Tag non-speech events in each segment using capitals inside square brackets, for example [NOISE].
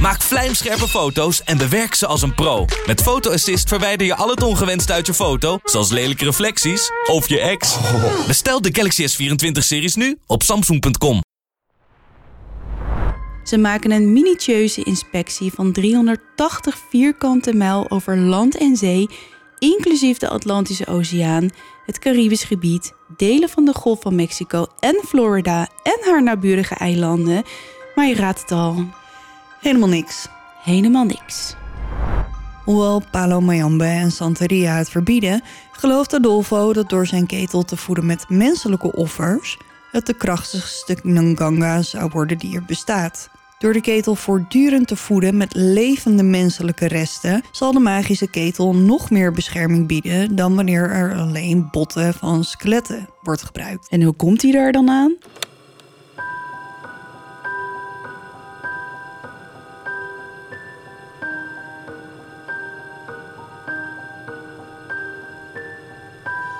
Maak vlijmscherpe foto's en bewerk ze als een pro. Met Photo Assist verwijder je al het ongewenst uit je foto... zoals lelijke reflecties of je ex. Bestel de Galaxy S24-series nu op samsung.com. Ze maken een minutieuze inspectie van 380 vierkante mijl over land en zee, inclusief de Atlantische Oceaan, het Caribisch gebied, delen van de Golf van Mexico en Florida en haar naburige eilanden. Maar je raadt het al, Helemaal niks. helemaal niks. Hoewel Palo Mayambe en Santeria het verbieden, gelooft Adolfo dat door zijn ketel te voeden met menselijke offers, het de krachtigste Nganga zou worden die er bestaat. Door de ketel voortdurend te voeden met levende menselijke resten, zal de magische ketel nog meer bescherming bieden dan wanneer er alleen botten van skeletten wordt gebruikt. En hoe komt hij daar dan aan?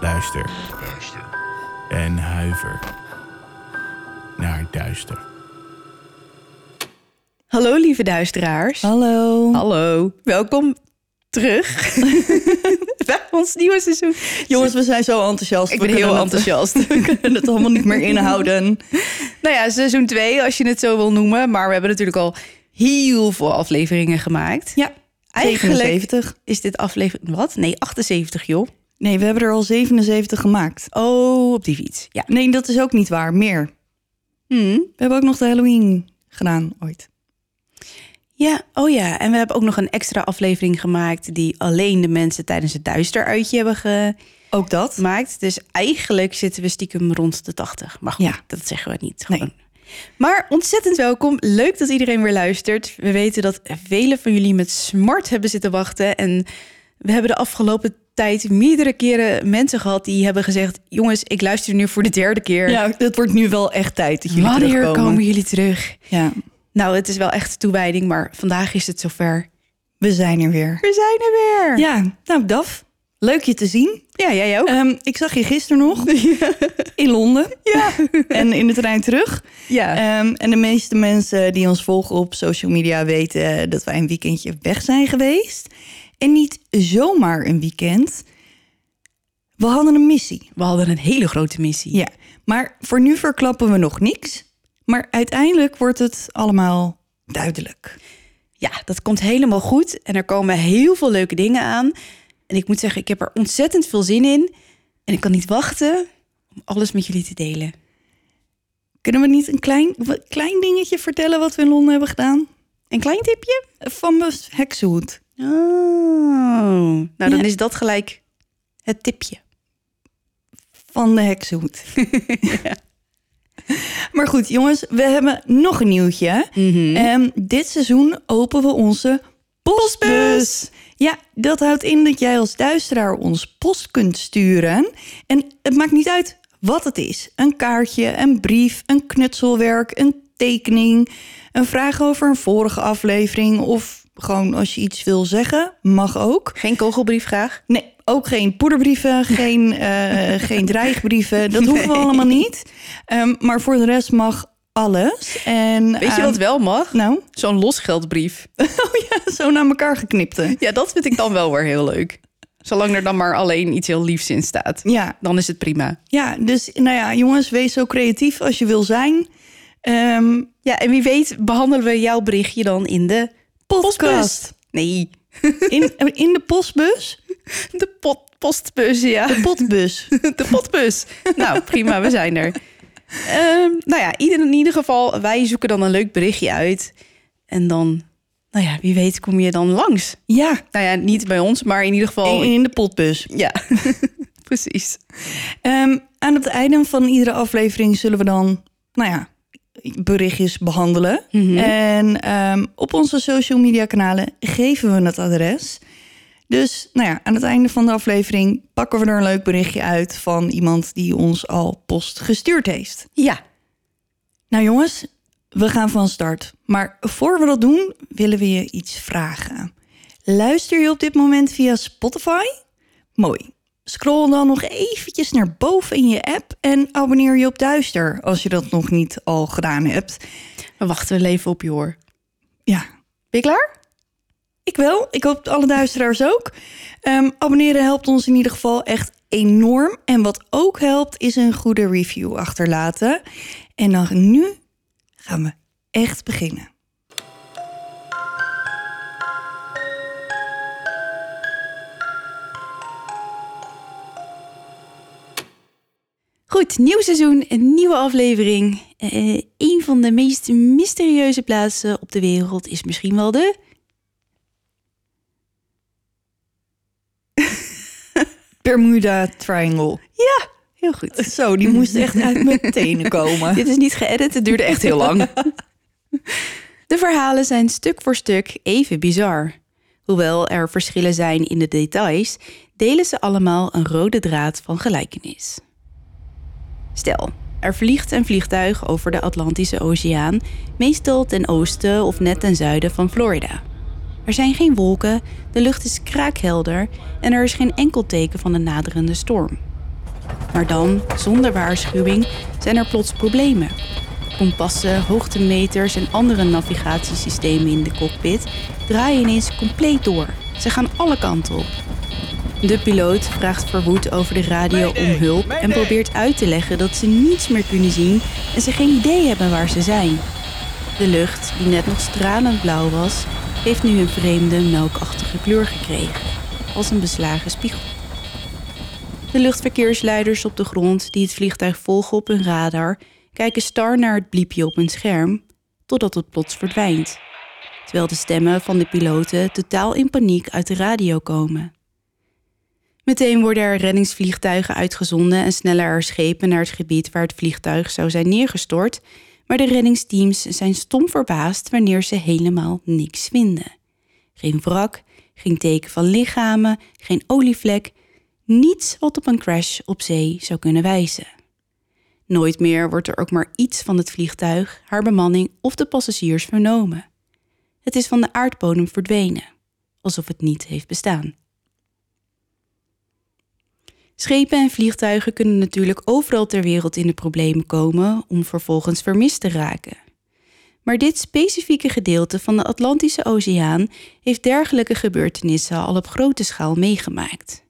Luister. En huiver naar duister. Hallo lieve duisteraars. Hallo. Hallo, welkom terug [LAUGHS] bij ons nieuwe seizoen. Jongens, we zijn zo enthousiast. Ik ben heel het- enthousiast. [LAUGHS] We kunnen het allemaal niet meer inhouden. [LAUGHS] Nou ja, seizoen 2, als je het zo wil noemen. Maar we hebben natuurlijk al heel veel afleveringen gemaakt. Ja, Eigenlijk 77. is dit aflevering... Wat? Nee, 78, joh. Nee, we hebben er al 77 gemaakt. Oh, op die fiets. Ja. Nee, dat is ook niet waar. Meer. Hmm. We hebben ook nog de Halloween gedaan ooit. Ja, oh ja. En we hebben ook nog een extra aflevering gemaakt... die alleen de mensen tijdens het duisteruitje hebben Ook dat. gemaakt. Dus eigenlijk zitten we stiekem rond de 80. Maar goed, Ja. dat zeggen we niet. Nee. Gewoon. Maar ontzettend welkom. Leuk dat iedereen weer luistert. We weten dat velen van jullie met smart hebben zitten wachten. En we hebben de afgelopen tijd meerdere keren mensen gehad die hebben gezegd: Jongens, ik luister nu voor de derde keer. Ja, het wordt nu wel echt tijd dat jullie Wanneer terugkomen. komen jullie terug? Ja, Nou, het is wel echt toewijding, maar vandaag is het zover. we zijn er weer. We zijn er weer. Ja, nou Daf, leuk je te zien. ja jij ook. Ehm, ik zag je gisteren nog [LAUGHS] in Londen. ja. [LAUGHS] En in de trein terug. ja. Ehm, en de meeste mensen die ons volgen op social media weten dat wij een weekendje weg zijn geweest. En niet zomaar een weekend. We hadden een missie. We hadden een hele grote missie. Ja, maar voor nu verklappen we nog niks. Maar uiteindelijk wordt het allemaal duidelijk. Ja, dat komt helemaal goed. En er komen heel veel leuke dingen aan. En ik moet zeggen, ik heb er ontzettend veel zin in. En ik kan niet wachten om alles met jullie te delen. Kunnen we niet een klein, klein dingetje vertellen wat we in Londen hebben gedaan? Een klein tipje? Van mijn heksenhoed. Oh, nou dan Ja. is dat gelijk het tipje. Van de heksenhoed. [LAUGHS] Maar goed, jongens, we hebben nog een nieuwtje. Ehm, dit seizoen openen we onze postbus. Ja, dat houdt in dat jij als duisteraar ons post kunt sturen. En het maakt niet uit wat het is. Een kaartje, een brief, een knutselwerk, een tekening... een vraag over een vorige aflevering... of gewoon als je iets wil zeggen, mag ook. Geen kogelbrief graag? Nee, ook geen poederbrieven, [LAUGHS] geen, eh, geen dreigbrieven. Dat hoeven we allemaal niet. Ehm, maar voor de rest mag alles. En, Weet je ehm, wat wel mag? Nou, Zo'n losgeldbrief. [LAUGHS] oh ja, zo naar elkaar geknipte. Ja, dat vind ik dan wel weer heel leuk. Zolang er dan maar alleen iets heel liefs in staat. Ja, Dan is het prima. ja, dus nou ja, jongens, wees zo creatief als je wil zijn. Ehm Ja, en wie weet behandelen we jouw berichtje dan in de. Podcast. Nee, In, in de postbus? de pot, postbus, ja. De potbus. [LAUGHS] De potbus. nou, prima, we zijn er. Ehm, nou ja, ieder, in ieder geval, wij zoeken dan een leuk berichtje uit. En dan, nou ja, wie weet kom je dan langs. Ja, Nou ja, niet bij ons, maar in ieder geval... in, in de potbus. Ja, [LAUGHS] precies. Ehm, aan het einde van iedere aflevering zullen we dan, nou ja, berichtjes behandelen. En ehm, op onze social media kanalen geven we het adres. Dus nou ja, aan het einde van de aflevering pakken we er een leuk berichtje uit van iemand die ons al post gestuurd heeft. Ja, Nou jongens, we gaan van start. Maar voor we dat doen, willen we je iets vragen. Luister je op dit moment via Spotify? Mooi. Scroll dan nog eventjes naar boven in je app en abonneer je op Duister als je dat nog niet al gedaan hebt. we wachten wel even op je hoor. Ja, Ben je klaar? ik wel. Ik hoop alle duisteraars ook. Ehm, abonneren helpt ons in ieder geval echt enorm. En wat ook helpt, is een goede review achterlaten. En dan nu gaan we echt beginnen. Goed, nieuw seizoen, een nieuwe aflevering. Eh, een van de meest mysterieuze plaatsen op de wereld is misschien wel de... [LAUGHS] Bermuda Triangle. Ja, heel goed. Zo, die moest echt uit mijn [LAUGHS] tenen komen. Dit is niet geëdit, het duurde echt heel lang. [LAUGHS] De verhalen zijn stuk voor stuk even bizar. Hoewel er verschillen zijn in de details, delen ze allemaal een rode draad van gelijkenis. Stel, er vliegt een vliegtuig over de Atlantische Oceaan, meestal ten oosten of net ten zuiden van Florida. Er zijn geen wolken, de lucht is kraakhelder en er is geen enkel teken van een naderende storm. Maar dan, zonder waarschuwing, zijn er plots problemen. Kompassen, hoogtemeters en andere navigatiesystemen in de cockpit draaien ineens compleet door. Ze gaan alle kanten op. De piloot vraagt verwoed over de radio om hulp en probeert uit te leggen dat ze niets meer kunnen zien en ze geen idee hebben waar ze zijn. De lucht, die net nog stralend blauw was, heeft nu een vreemde melkachtige kleur gekregen, als een beslagen spiegel. De luchtverkeersleiders op de grond die het vliegtuig volgen op hun radar kijken star naar het bliepje op hun scherm, totdat het plots verdwijnt. Terwijl de stemmen van de piloten totaal in paniek uit de radio komen. Meteen worden er reddingsvliegtuigen uitgezonden en snellen er schepen naar het gebied waar het vliegtuig zou zijn neergestort, maar de reddingsteams zijn stom verbaasd wanneer ze helemaal niks vinden. Geen wrak, geen teken van lichamen, geen olievlek, niets wat op een crash op zee zou kunnen wijzen. Nooit meer wordt er ook maar iets van het vliegtuig, haar bemanning of de passagiers vernomen. Het is van de aardbodem verdwenen, alsof het niet heeft bestaan. Schepen en vliegtuigen kunnen natuurlijk overal ter wereld in de problemen komen om vervolgens vermist te raken. Maar dit specifieke gedeelte van de Atlantische Oceaan heeft dergelijke gebeurtenissen al op grote schaal meegemaakt.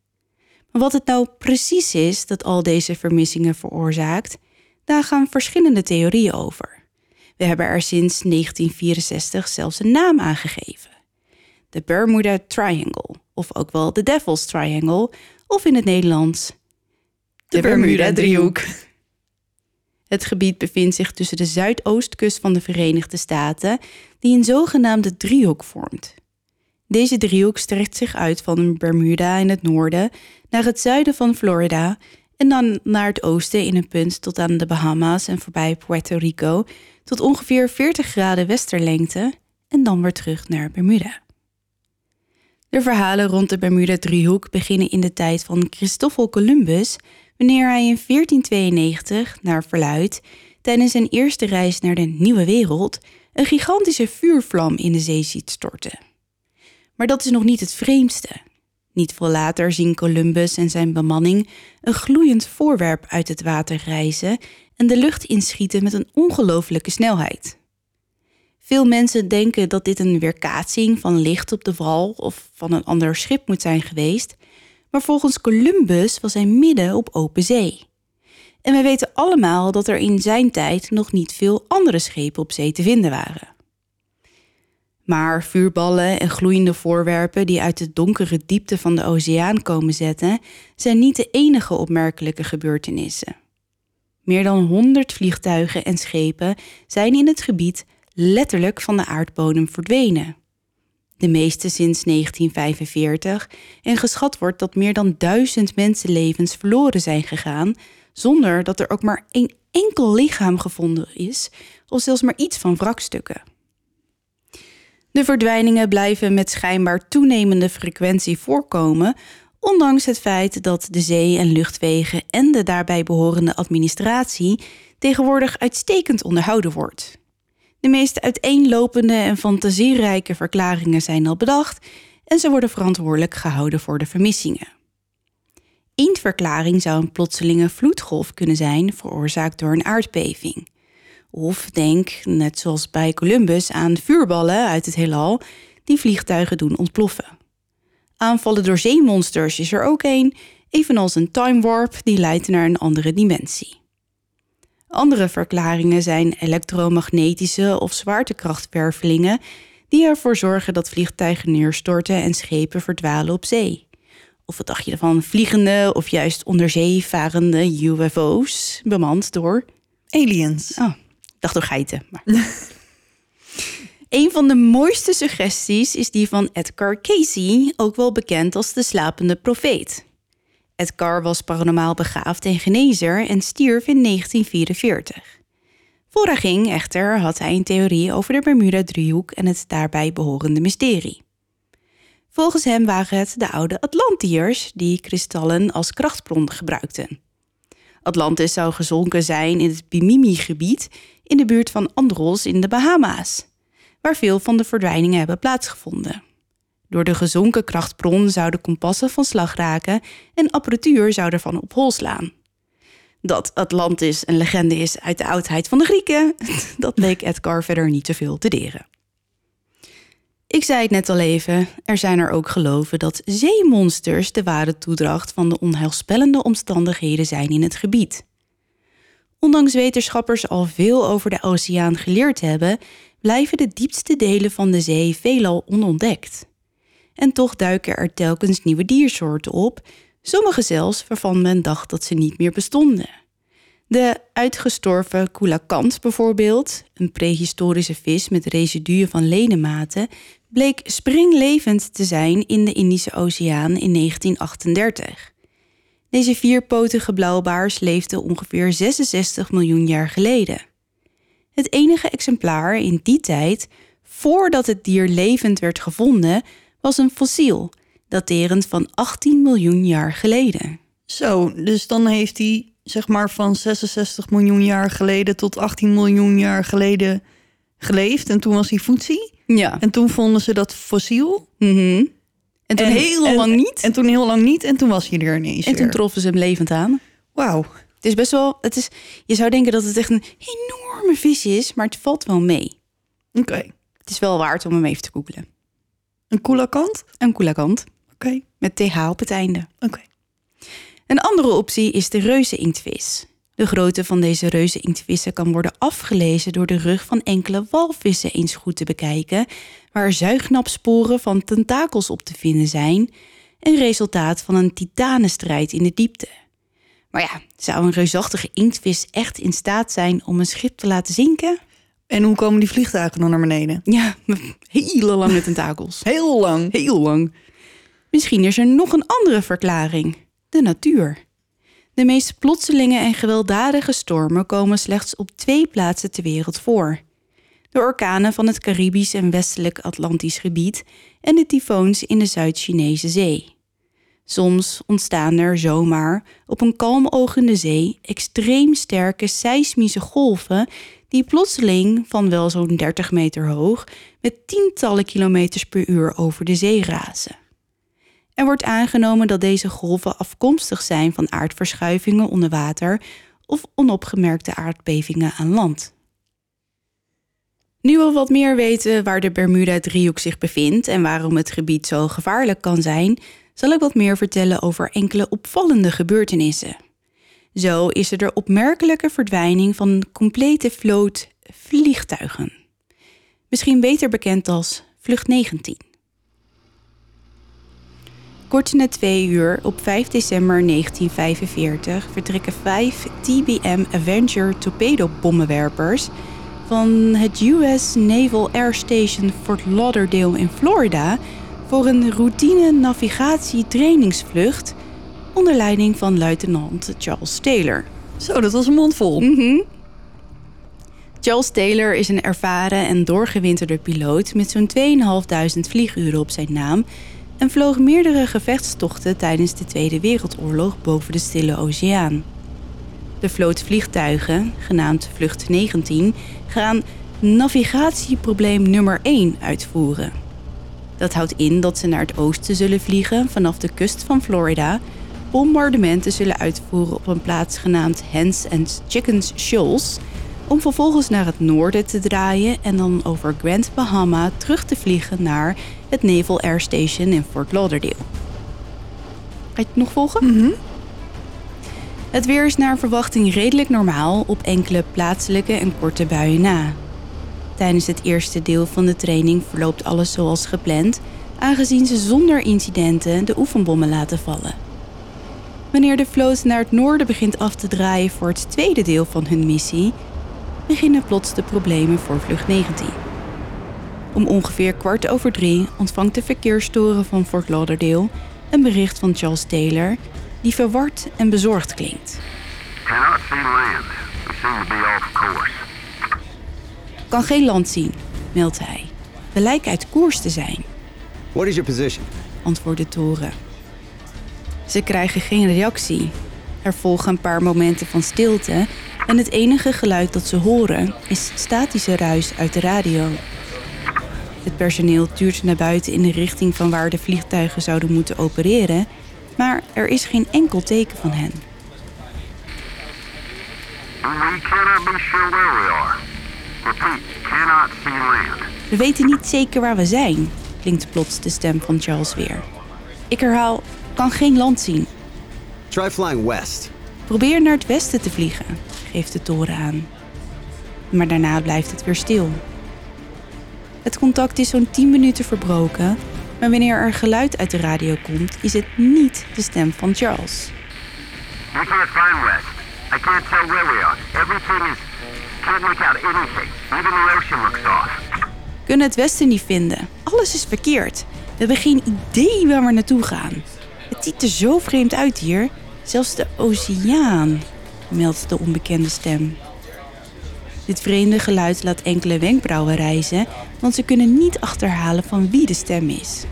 Maar wat het nou precies is dat al deze vermissingen veroorzaakt, daar gaan verschillende theorieën over. We hebben er sinds 1964 zelfs een naam aan gegeven. De Bermuda Triangle, of ook wel de Devil's Triangle, of in het Nederlands de Bermuda-driehoek. [LAUGHS] Het gebied bevindt zich tussen de zuidoostkust van de Verenigde Staten, die een zogenaamde driehoek vormt. Deze driehoek strekt zich uit van Bermuda in het noorden naar het zuiden van Florida en dan naar het oosten in een punt tot aan de Bahama's en voorbij Puerto Rico tot ongeveer 40 graden westerlengte en dan weer terug naar Bermuda. De verhalen rond de Bermuda-driehoek beginnen in de tijd van Christoffel Columbus, wanneer hij in 1492, naar verluid, tijdens zijn eerste reis naar de Nieuwe Wereld, een gigantische vuurvlam in de zee ziet storten. Maar dat is nog niet het vreemdste. Niet veel later zien Columbus en zijn bemanning een gloeiend voorwerp uit het water rijzen en de lucht inschieten met een ongelooflijke snelheid. Veel mensen denken dat dit een weerkaatsing van licht op de wal of van een ander schip moet zijn geweest, maar volgens Columbus was hij midden op open zee. En we weten allemaal dat er in zijn tijd nog niet veel andere schepen op zee te vinden waren. Maar vuurballen en gloeiende voorwerpen die uit de donkere diepte van de oceaan komen zetten, zijn niet de enige opmerkelijke gebeurtenissen. Meer dan 100 vliegtuigen en schepen zijn in het gebied letterlijk van de aardbodem verdwenen. De meeste sinds 1945 en geschat wordt dat meer dan duizend mensenlevens verloren zijn gegaan zonder dat er ook maar één enkel lichaam gevonden is of zelfs maar iets van wrakstukken. De verdwijningen blijven met schijnbaar toenemende frequentie voorkomen, ondanks het feit dat de zee- en luchtwegen en de daarbij behorende administratie tegenwoordig uitstekend onderhouden wordt. De meest uiteenlopende en fantasierijke verklaringen zijn al bedacht en ze worden verantwoordelijk gehouden voor de vermissingen. Eén verklaring zou een plotselinge vloedgolf kunnen zijn veroorzaakt door een aardbeving. Of denk, net zoals bij Columbus, aan vuurballen uit het heelal die vliegtuigen doen ontploffen. Aanvallen door zeemonsters is er ook één, evenals een time warp die leidt naar een andere dimensie. Andere verklaringen zijn elektromagnetische of zwaartekrachtwervelingen die ervoor zorgen dat vliegtuigen neerstorten en schepen verdwalen op zee. Of wat dacht je van vliegende of juist onderzeevarende UFO's, bemand door aliens? Oh, dacht door geiten. Maar. [LAUGHS] Een van de mooiste suggesties is die van Edgar Casey, ook wel bekend als de slapende profeet. Edgar was paranormaal begaafd en genezer en stierf in 1944. Voor hij ging, echter, had hij een theorie over de Bermuda-driehoek en het daarbij behorende mysterie. Volgens hem waren het de oude Atlantiërs die kristallen als krachtbron gebruikten. Atlantis zou gezonken zijn in het Bimini-gebied in de buurt van Andros in de Bahama's, waar veel van de verdwijningen hebben plaatsgevonden. Door de gezonken krachtbron zouden kompassen van slag raken en apparatuur zou ervan op hol slaan. Dat Atlantis een legende is uit de oudheid van de Grieken, [LAUGHS] dat leek Edgar verder niet te veel te deren. Ik zei het net al even, er zijn er ook geloven dat zeemonsters de ware toedracht van de onheilspellende omstandigheden zijn in het gebied. Ondanks wetenschappers al veel over de oceaan geleerd hebben, blijven de diepste delen van de zee veelal onontdekt. En toch duiken er telkens nieuwe diersoorten op, sommige zelfs waarvan men dacht dat ze niet meer bestonden. De uitgestorven koelakant bijvoorbeeld, een prehistorische vis met residuen van ledematen, bleek springlevend te zijn in de Indische Oceaan in 1938. Deze vierpotige blauwbaars leefde ongeveer 66 miljoen jaar geleden. Het enige exemplaar in die tijd, voordat het dier levend werd gevonden, was een fossiel, daterend van 18 miljoen jaar geleden. Zo, dus dan heeft hij zeg maar van 66 miljoen jaar geleden tot 18 miljoen jaar geleden geleefd. En toen was hij voetzie. Ja. En toen vonden ze dat fossiel. Mhm. En toen heel en- lang niet. En toen heel lang niet. En toen was hij er ineens En toen troffen ze hem levend aan. Wauw. Het is best wel. Het is, je zou denken dat het echt een enorme vis is, maar het valt wel mee. Oké. Het is wel waard om hem even te googlen. Een koelakant? Een koelakant Oké. met TH op het einde. Oké. Een andere optie is de reuzeninktvis. De grootte van deze reuzeninktvissen kan worden afgelezen door de rug van enkele walvissen eens goed te bekijken, waar zuignapsporen van tentakels op te vinden zijn, een resultaat van een titanenstrijd in de diepte. Maar ja, zou een reusachtige inktvis echt in staat zijn om een schip te laten zinken? En hoe komen die vliegtuigen dan naar beneden? Ja, met hele lange tentakels. [LAUGHS] Heel lang. Heel lang. Misschien is er nog een andere verklaring: de natuur. De meest plotselinge en gewelddadige stormen komen slechts op twee plaatsen ter wereld voor: de orkanen van het Caribisch en westelijk Atlantisch gebied en de tyfoons in de Zuid-Chinese zee. Soms ontstaan er zomaar op een kalmoogende zee extreem sterke seismische golven die plotseling van wel zo'n 30 meter hoog met tientallen kilometers per uur over de zee razen. Er wordt aangenomen dat deze golven afkomstig zijn van aardverschuivingen onder water of onopgemerkte aardbevingen aan land. Nu we wat meer weten waar de Bermuda-driehoek zich bevindt en waarom het gebied zo gevaarlijk kan zijn, zal ik wat meer vertellen over enkele opvallende gebeurtenissen. Zo is er de opmerkelijke verdwijning van een complete vloot vliegtuigen. Misschien beter bekend als Vlucht 19. Kort na twee uur, op 5 december 1945, vertrekken vijf TBM Avenger torpedobommenwerpers van het US Naval Air Station Fort Lauderdale in Florida voor een routine navigatie-trainingsvlucht onder leiding van luitenant Charles Taylor. Zo, dat was een mond vol. Mhm. Charles Taylor is een ervaren en doorgewinterde piloot met zo'n 2500 vlieguren op zijn naam en vloog meerdere gevechtstochten tijdens de Tweede Wereldoorlog boven de Stille Oceaan. De vloot vliegtuigen, genaamd Vlucht 19, gaan navigatieprobleem nummer 1 uitvoeren. Dat houdt in dat ze naar het oosten zullen vliegen vanaf de kust van Florida, bombardementen zullen uitvoeren op een plaats genaamd Hens and Chickens Shoals, om vervolgens naar het noorden te draaien en dan over Grand Bahama terug te vliegen naar het Naval Air Station in Fort Lauderdale. Ga je het nog volgen? Het weer is naar verwachting redelijk normaal op enkele plaatselijke en korte buien na. Tijdens het eerste deel van de training verloopt alles zoals gepland, aangezien ze zonder incidenten de oefenbommen laten vallen. Wanneer de vloot naar het noorden begint af te draaien voor het tweede deel van hun missie, beginnen plots de problemen voor vlucht 19. Om ongeveer kwart over drie ontvangt de verkeerstoren van Fort Lauderdale een bericht van Charles Taylor, die verward en bezorgd klinkt. Kan geen land zien, meldt hij. We lijken uit koers te zijn, What is your position? antwoordt de toren. Ze krijgen geen reactie. Er volgen een paar momenten van stilte en het enige geluid dat ze horen is statische ruis uit de radio. Het personeel tuurt naar buiten in de richting van waar de vliegtuigen zouden moeten opereren, maar er is geen enkel teken van hen. We weten niet zeker waar we zijn, klinkt plots de stem van Charles weer. Ik herhaal, kan geen land zien. Try flying west. Probeer naar het westen te vliegen, geeft de toren aan. Maar daarna blijft het weer stil. Het contact is zo'n 10 minuten verbroken, maar wanneer er geluid uit de radio komt, is het niet de stem van Charles. We can't find west. I can't tell where we are. Everything is... Can't make out anything. Even the ocean looks off. Kunnen het westen niet vinden. Alles is verkeerd. We hebben geen idee waar we naartoe gaan. Het ziet er zo vreemd uit hier. Zelfs de oceaan, meldt de onbekende stem. Dit vreemde geluid laat enkele wenkbrauwen rijzen, want ze kunnen niet achterhalen van wie de stem is.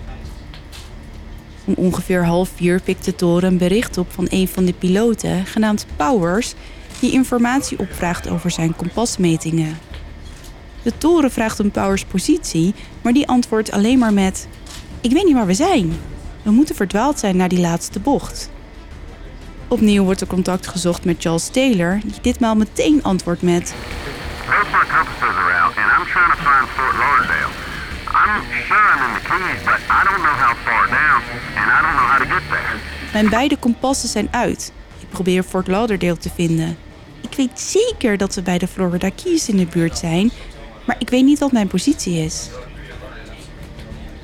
Om ongeveer half vier pikt de toren een bericht op van een van de piloten, genaamd Powers, die informatie opvraagt over zijn kompasmetingen. De toren vraagt om Powers positie, maar die antwoordt alleen maar met: Ik weet niet waar we zijn. We moeten verdwaald zijn naar die laatste bocht. Opnieuw wordt er contact gezocht met Charles Taylor, die ditmaal meteen antwoordt met. Mijn beide kompassen zijn uit. Ik probeer Fort Lauderdale te vinden. Ik weet zeker dat we bij de Florida Keys in de buurt zijn, maar ik weet niet wat mijn positie is.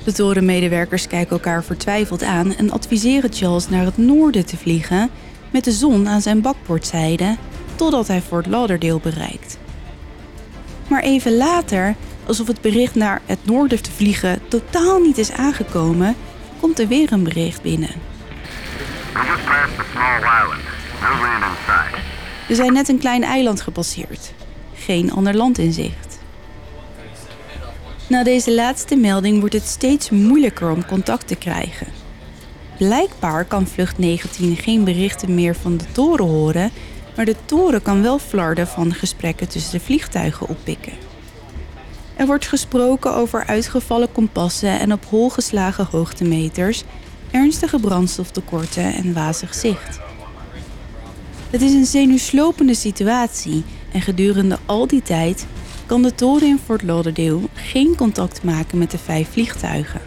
De torenmedewerkers kijken elkaar vertwijfeld aan en adviseren Charles naar het noorden te vliegen met de zon aan zijn bakboordzijde totdat hij Fort Lauderdale bereikt. Maar even later, alsof het bericht naar het noorden te vliegen totaal niet is aangekomen, komt er weer een bericht binnen. We zijn net een klein eiland gepasseerd. Geen ander land in zicht. Na deze laatste melding wordt het steeds moeilijker om contact te krijgen. Blijkbaar kan vlucht 19 geen berichten meer van de toren horen, maar de toren kan wel flarden van gesprekken tussen de vliegtuigen oppikken. Er wordt gesproken over uitgevallen kompassen en op hol geslagen hoogtemeters, ernstige brandstoftekorten en wazig zicht. Het is een zenuwslopende situatie en gedurende al die tijd kan de toren in Fort Lauderdale geen contact maken met de vijf vliegtuigen.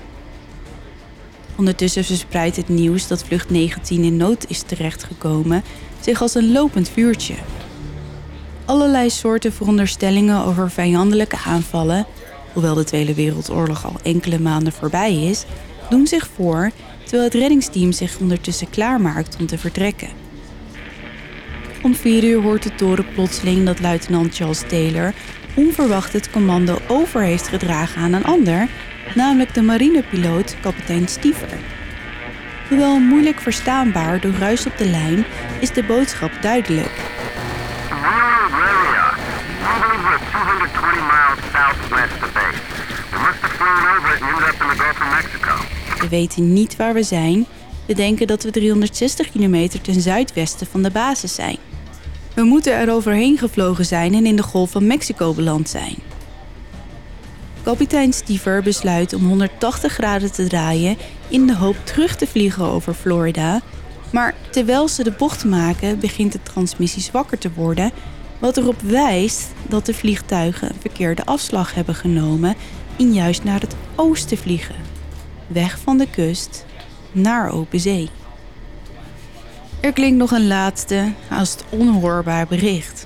Ondertussen verspreidt het nieuws dat vlucht 19 in nood is terechtgekomen zich als een lopend vuurtje. Allerlei soorten veronderstellingen over vijandelijke aanvallen, hoewel de Tweede Wereldoorlog al enkele maanden voorbij is, doen zich voor terwijl het reddingsteam zich ondertussen klaarmaakt om te vertrekken. Om vier uur hoort de toren plotseling dat luitenant Charles Taylor onverwacht het commando over heeft gedragen aan een ander, namelijk de marinepiloot kapitein Stiever. Hoewel moeilijk verstaanbaar door ruis op de lijn, is de boodschap duidelijk. Railroad Railroad. We believe we're 220 miles southwest of base. We must have flown over it and ended up in the Gulf of Mexico. We weten niet waar we zijn. We denken dat we 360 kilometer ten zuidwesten van de basis zijn. We moeten er overheen gevlogen zijn en in de Golf van Mexico beland zijn. Kapitein Stiever besluit om 180 graden te draaien in de hoop terug te vliegen over Florida. Maar terwijl ze de bocht maken, begint de transmissie zwakker te worden, wat erop wijst dat de vliegtuigen een verkeerde afslag hebben genomen in juist naar het oosten vliegen. Weg van de kust naar open zee. Er klinkt nog een laatste, haast onhoorbaar bericht.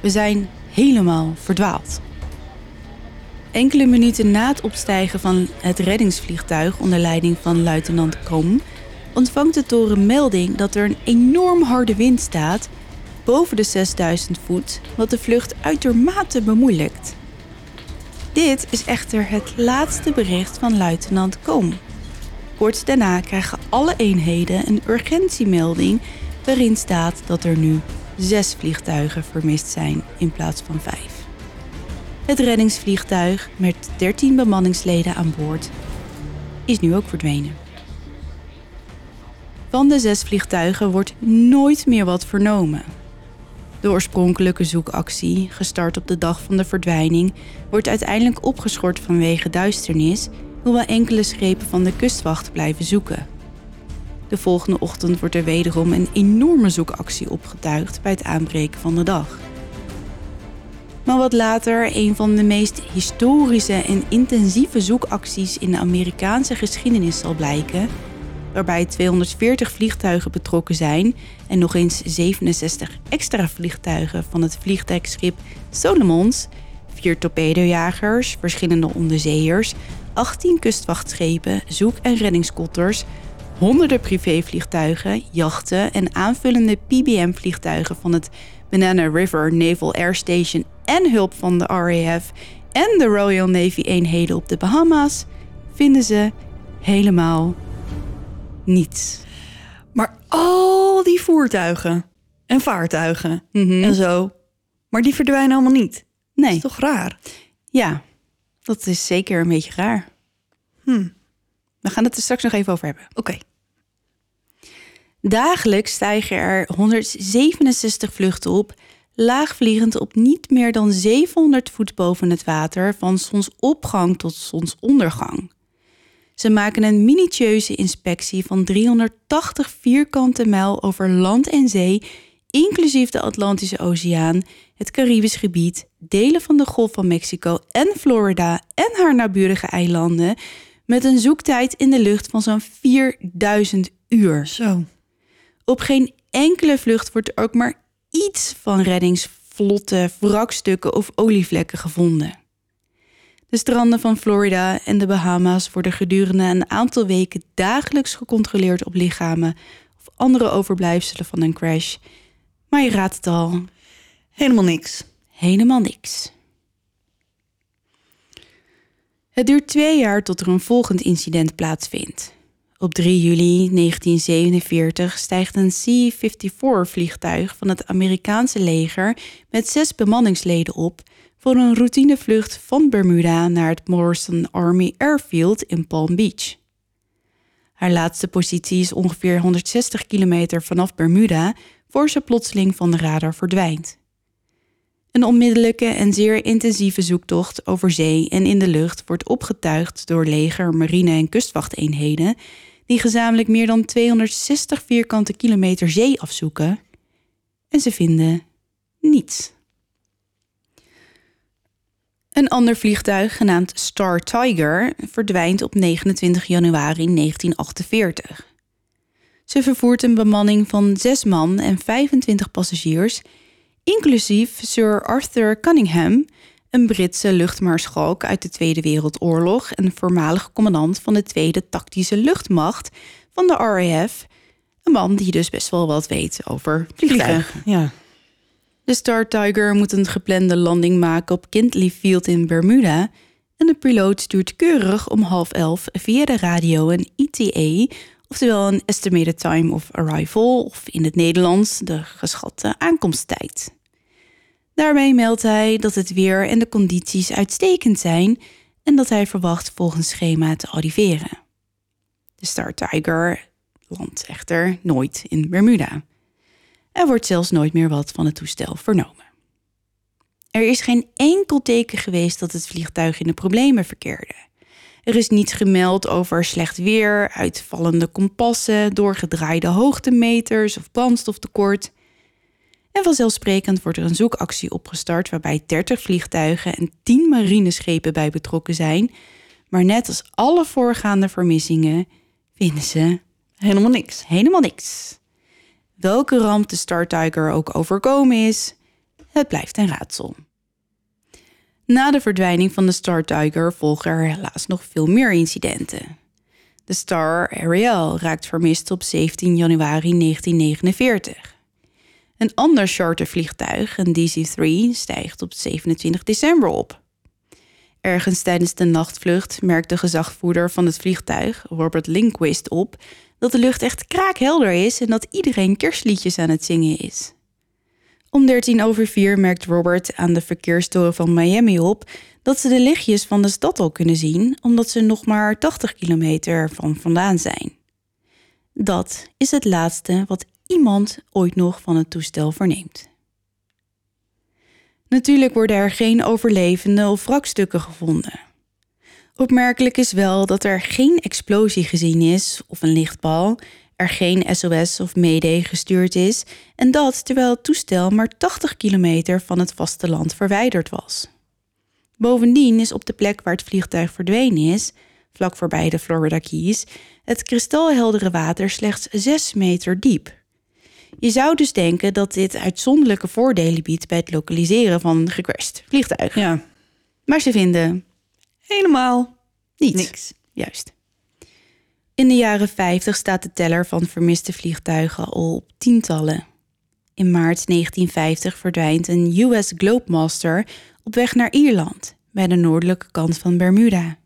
We zijn helemaal verdwaald. Enkele minuten na het opstijgen van het reddingsvliegtuig onder leiding van luitenant Kom ontvangt de toren melding dat er een enorm harde wind staat boven de 6000 voet, wat de vlucht uitermate bemoeilijkt. Dit is echter het laatste bericht van luitenant Kom. Kort daarna krijgen alle eenheden een urgentiemelding waarin staat dat er nu zes vliegtuigen vermist zijn in plaats van vijf. Het reddingsvliegtuig met 13 bemanningsleden aan boord is nu ook verdwenen. Van de zes vliegtuigen wordt nooit meer wat vernomen. De oorspronkelijke zoekactie, gestart op de dag van de verdwijning, wordt uiteindelijk opgeschort vanwege duisternis, hoewel enkele schepen van de kustwacht blijven zoeken. De volgende ochtend wordt er wederom een enorme zoekactie opgetuigd bij het aanbreken van de dag. Maar wat later een van de meest historische en intensieve zoekacties in de Amerikaanse geschiedenis zal blijken, waarbij 240 vliegtuigen betrokken zijn en nog eens 67 extra vliegtuigen van het vliegtuigschip Solomons, vier torpedojagers, verschillende onderzeeërs, 18 kustwachtschepen, zoek- en reddingskotters, honderden privévliegtuigen, jachten en aanvullende PBM-vliegtuigen van het Banana River Naval Air Station en hulp van de RAF en de Royal Navy eenheden op de Bahama's vinden ze helemaal niets. Maar al die voertuigen en vaartuigen en zo, maar die verdwijnen allemaal niet. Dat Nee, is toch raar? ja, dat is zeker een beetje raar. Hm. We gaan het er straks nog even over hebben. Oké. Dagelijks stijgen er 167 vluchten op, laagvliegend op niet meer dan 700 voet boven het water van zonsopgang tot zonsondergang. Ze maken een minutieuze inspectie van 380 vierkante mijl over land en zee, inclusief de Atlantische Oceaan, het Caribisch gebied, delen van de Golf van Mexico en Florida en haar naburige eilanden, met een zoektijd in de lucht van zo'n 4000 uur. Zo. Op geen enkele vlucht wordt er ook maar iets van reddingsvlotten, wrakstukken of olievlekken gevonden. De stranden van Florida en de Bahama's worden gedurende een aantal weken dagelijks gecontroleerd op lichamen of andere overblijfselen van een crash. Maar je raadt het al, Helemaal niks. helemaal niks. Het duurt twee jaar tot er een volgend incident plaatsvindt. Op 3 juli 1947 stijgt een C-54-vliegtuig van het Amerikaanse leger met zes bemanningsleden op voor een routinevlucht van Bermuda naar het Morrison Army Airfield in Palm Beach. Haar laatste positie is ongeveer 160 kilometer vanaf Bermuda voor ze plotseling van de radar verdwijnt. Een onmiddellijke en zeer intensieve zoektocht over zee en in de lucht wordt opgetuigd door leger, marine en kustwachteenheden, die gezamenlijk meer dan 260 vierkante kilometer zee afzoeken. En ze vinden niets. Een ander vliegtuig, genaamd Star Tiger, verdwijnt op 29 januari 1948. Ze vervoert een bemanning van zes man en 25 passagiers, inclusief Sir Arthur Cunningham, een Britse luchtmaarschalk uit de Tweede Wereldoorlog en voormalig commandant van de Tweede Tactische Luchtmacht van de RAF. Een man die dus best wel wat weet over vliegtuigen. Ja. De Star Tiger moet een geplande landing maken op Kindley Field in Bermuda. En de piloot stuurt keurig om half elf via de radio een ETA, oftewel een Estimated Time of Arrival, of in het Nederlands de geschatte aankomsttijd. Daarmee meldt hij dat het weer en de condities uitstekend zijn en dat hij verwacht volgens schema te arriveren. De Star Tiger landt echter nooit in Bermuda. Er wordt zelfs nooit meer wat van het toestel vernomen. Er is geen enkel teken geweest dat het vliegtuig in de problemen verkeerde. Er is niets gemeld over slecht weer, uitvallende kompassen, doorgedraaide hoogtemeters of brandstoftekort. En vanzelfsprekend wordt er een zoekactie opgestart waarbij 30 vliegtuigen en 10 marineschepen bij betrokken zijn. Maar net als alle voorgaande vermissingen vinden ze Helemaal niks. helemaal niks. Welke ramp de Star Tiger ook overkomen is, het blijft een raadsel. Na de verdwijning van de Star Tiger volgen er helaas nog veel meer incidenten. De Star Ariel raakt vermist op 17 januari 1949. Een ander chartervliegtuig, een DC-3, stijgt op 27 december op. Ergens tijdens de nachtvlucht merkt de gezagvoerder van het vliegtuig, Robert Lindquist, op dat de lucht echt kraakhelder is en dat iedereen kerstliedjes aan het zingen is. Om 13 over 4 merkt Robert aan de verkeerstoren van Miami op dat ze de lichtjes van de stad al kunnen zien, omdat ze nog maar 80 kilometer van vandaan zijn. Dat is het laatste wat iemand ooit nog van het toestel verneemt. Natuurlijk worden er geen overlevenden of wrakstukken gevonden. Opmerkelijk is wel dat er geen explosie gezien is of een lichtbal, er geen SOS of Mayday gestuurd is en dat terwijl het toestel maar 80 kilometer van het vasteland verwijderd was. Bovendien is op de plek waar het vliegtuig verdwenen is, vlak voorbij de Florida Keys, het kristalheldere water slechts 6 meter diep. Je zou dus denken dat dit uitzonderlijke voordelen biedt bij het lokaliseren van een gecrashed vliegtuig. Ja. Maar ze vinden Helemaal niets. niks. Juist. In de jaren 50 staat de teller van vermiste vliegtuigen al op tientallen. In maart 1950 verdwijnt een US Globemaster op weg naar Ierland, bij de noordelijke kant van Bermuda.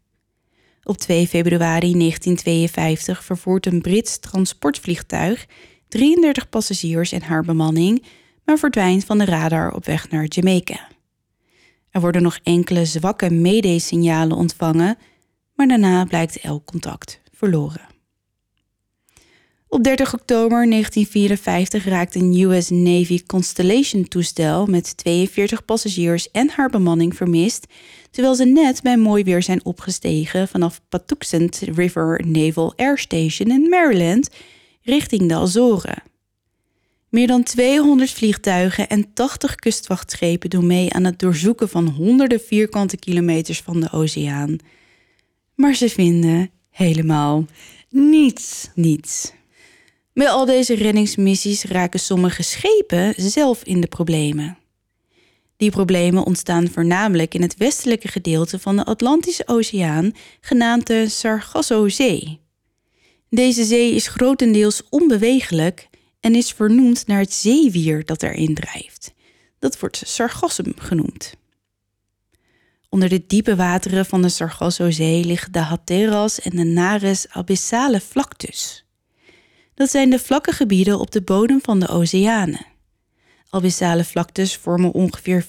Op 2 februari 1952 vervoert een Brits transportvliegtuig 33 passagiers en haar bemanning, maar verdwijnt van de radar op weg naar Jamaica. Er worden nog enkele zwakke mayday-signalen ontvangen, maar daarna blijkt elk contact verloren. Op 30 oktober 1954 raakt een US Navy Constellation-toestel met 42 passagiers en haar bemanning vermist, terwijl ze net bij mooi weer zijn opgestegen vanaf Patuxent River Naval Air Station in Maryland richting de Azoren. Meer dan 200 vliegtuigen en 80 kustwachtschepen doen mee aan het doorzoeken van honderden vierkante kilometers van de oceaan. Maar ze vinden helemaal Niets. niets. Bij al deze reddingsmissies raken sommige schepen zelf in de problemen. Die problemen ontstaan voornamelijk in het westelijke gedeelte van de Atlantische Oceaan, genaamd de Sargassozee. Deze zee is grotendeels onbewegelijk en is vernoemd naar het zeewier dat erin drijft. Dat wordt Sargassum genoemd. Onder de diepe wateren van de Sargassozee liggen de Hatteras en de Nares abyssale vlaktes. Dat zijn de vlakke gebieden op de bodem van de oceanen. Abyssale vlaktes vormen ongeveer 40%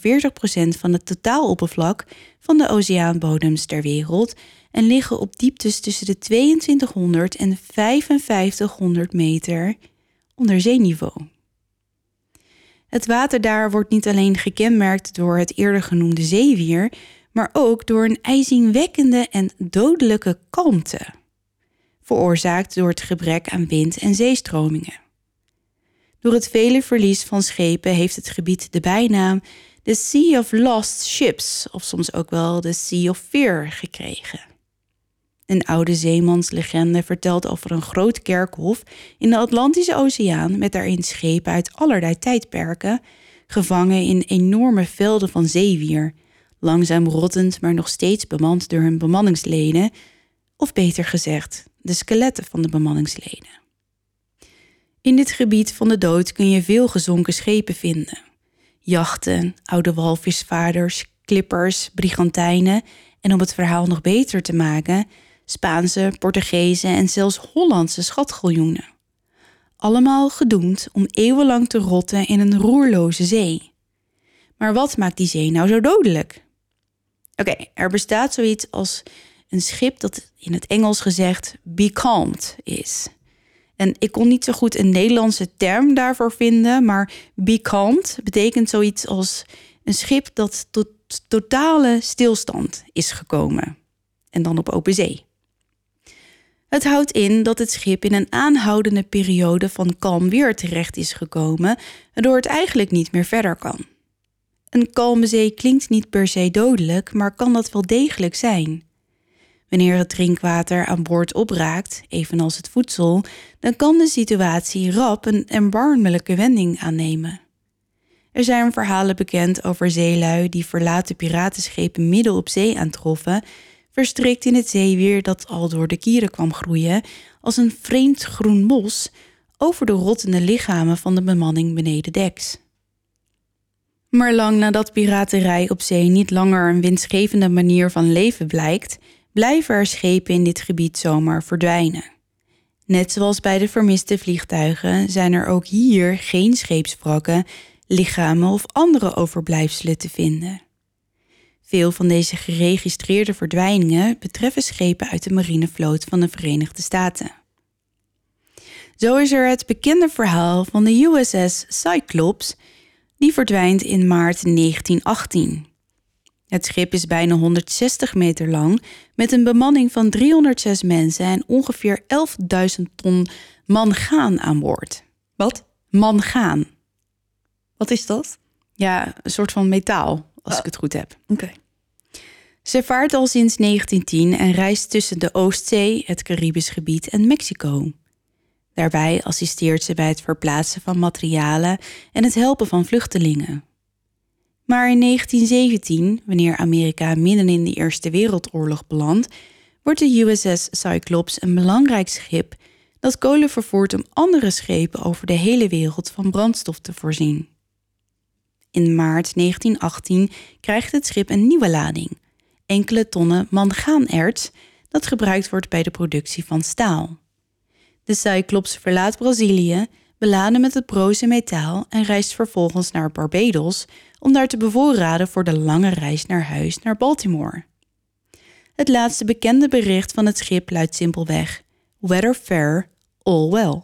van het totaaloppervlak van de oceaanbodems ter wereld en liggen op dieptes tussen de 2200 en 5500 meter onder zeeniveau. Het water daar wordt niet alleen gekenmerkt door het eerder genoemde zeewier, maar ook door een ijzingwekkende en dodelijke kalmte, veroorzaakt door het gebrek aan wind en zeestromingen. Door het vele verlies van schepen heeft het gebied de bijnaam de Sea of Lost Ships, of soms ook wel de Sea of Fear, gekregen. Een oude zeemanslegende vertelt over een groot kerkhof in de Atlantische Oceaan met daarin schepen uit allerlei tijdperken, gevangen in enorme velden van zeewier, langzaam rottend, maar nog steeds bemand door hun bemanningsleden, of beter gezegd, de skeletten van de bemanningsleden. In dit gebied van de dood kun je veel gezonken schepen vinden. Jachten, oude walvisvaarders, klippers, brigantijnen en om het verhaal nog beter te maken, Spaanse, Portugese en zelfs Hollandse schatgiljoenen. Allemaal gedoemd om eeuwenlang te rotten in een roerloze zee. Maar wat maakt die zee nou zo dodelijk? Oké, er bestaat zoiets als een schip dat in het Engels gezegd becalmed is. En ik kon niet zo goed een Nederlandse term daarvoor vinden, maar becalmed betekent zoiets als een schip dat tot totale stilstand is gekomen. En dan op open zee. Het houdt in dat het schip in een aanhoudende periode van kalm weer terecht is gekomen, waardoor het eigenlijk niet meer verder kan. Een kalme zee klinkt niet per se dodelijk, maar kan dat wel degelijk zijn. Wanneer het drinkwater aan boord opraakt, evenals het voedsel, dan kan de situatie rap een erbarmelijke wending aannemen. Er zijn verhalen bekend over zeelui die verlaten piratenschepen midden op zee aantroffen, verstrikt in het zeewier dat al door de kieren kwam groeien, als een vreemd groen mos over de rottende lichamen van de bemanning beneden deks. Maar lang nadat piraterij op zee niet langer een winstgevende manier van leven blijkt, blijven er schepen in dit gebied zomaar verdwijnen. Net zoals bij de vermiste vliegtuigen zijn er ook hier geen scheepswrakken, lichamen of andere overblijfselen te vinden. Veel van deze geregistreerde verdwijningen betreffen schepen uit de marinevloot van de Verenigde Staten. Zo is er het bekende verhaal van de USS Cyclops, die verdwijnt in maart 1918. Het schip is bijna 160 meter lang, met een bemanning van 306 mensen en ongeveer 11.000 ton mangaan aan boord. Wat? Mangaan. Wat is dat? Ja, een soort van metaal, als ik het goed heb. Oké. Ze vaart al sinds 1910 en reist tussen de Oostzee, het Caribisch gebied en Mexico. Daarbij assisteert ze bij het verplaatsen van materialen en het helpen van vluchtelingen. Maar in 1917, wanneer Amerika midden in de Eerste Wereldoorlog belandt, wordt de USS Cyclops een belangrijk schip dat kolen vervoert om andere schepen over de hele wereld van brandstof te voorzien. In maart 1918 krijgt het schip een nieuwe lading, enkele tonnen mangaanerts, dat gebruikt wordt bij de productie van staal. De Cyclops verlaat Brazilië, beladen met het broze metaal en reist vervolgens naar Barbados om daar te bevoorraden voor de lange reis naar huis naar Baltimore. Het laatste bekende bericht van het schip luidt simpelweg: Weather fair, all well.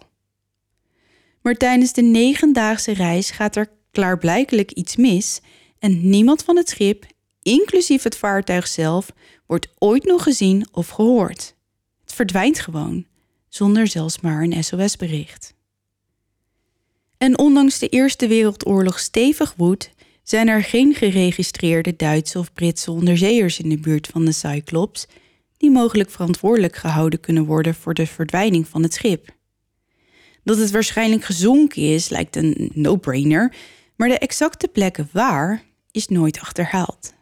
Maar tijdens de negendaagse reis gaat er klaarblijkelijk iets mis en niemand van het schip, inclusief het vaartuig zelf, wordt ooit nog gezien of gehoord. Het verdwijnt gewoon, zonder zelfs maar een SOS-bericht. En ondanks de Eerste Wereldoorlog stevig woedt, zijn er geen geregistreerde Duitse of Britse onderzeeërs in de buurt van de Cyclops die mogelijk verantwoordelijk gehouden kunnen worden voor de verdwijning van het schip. Dat het waarschijnlijk gezonken is, lijkt een no-brainer, maar de exacte plekken waar is nooit achterhaald.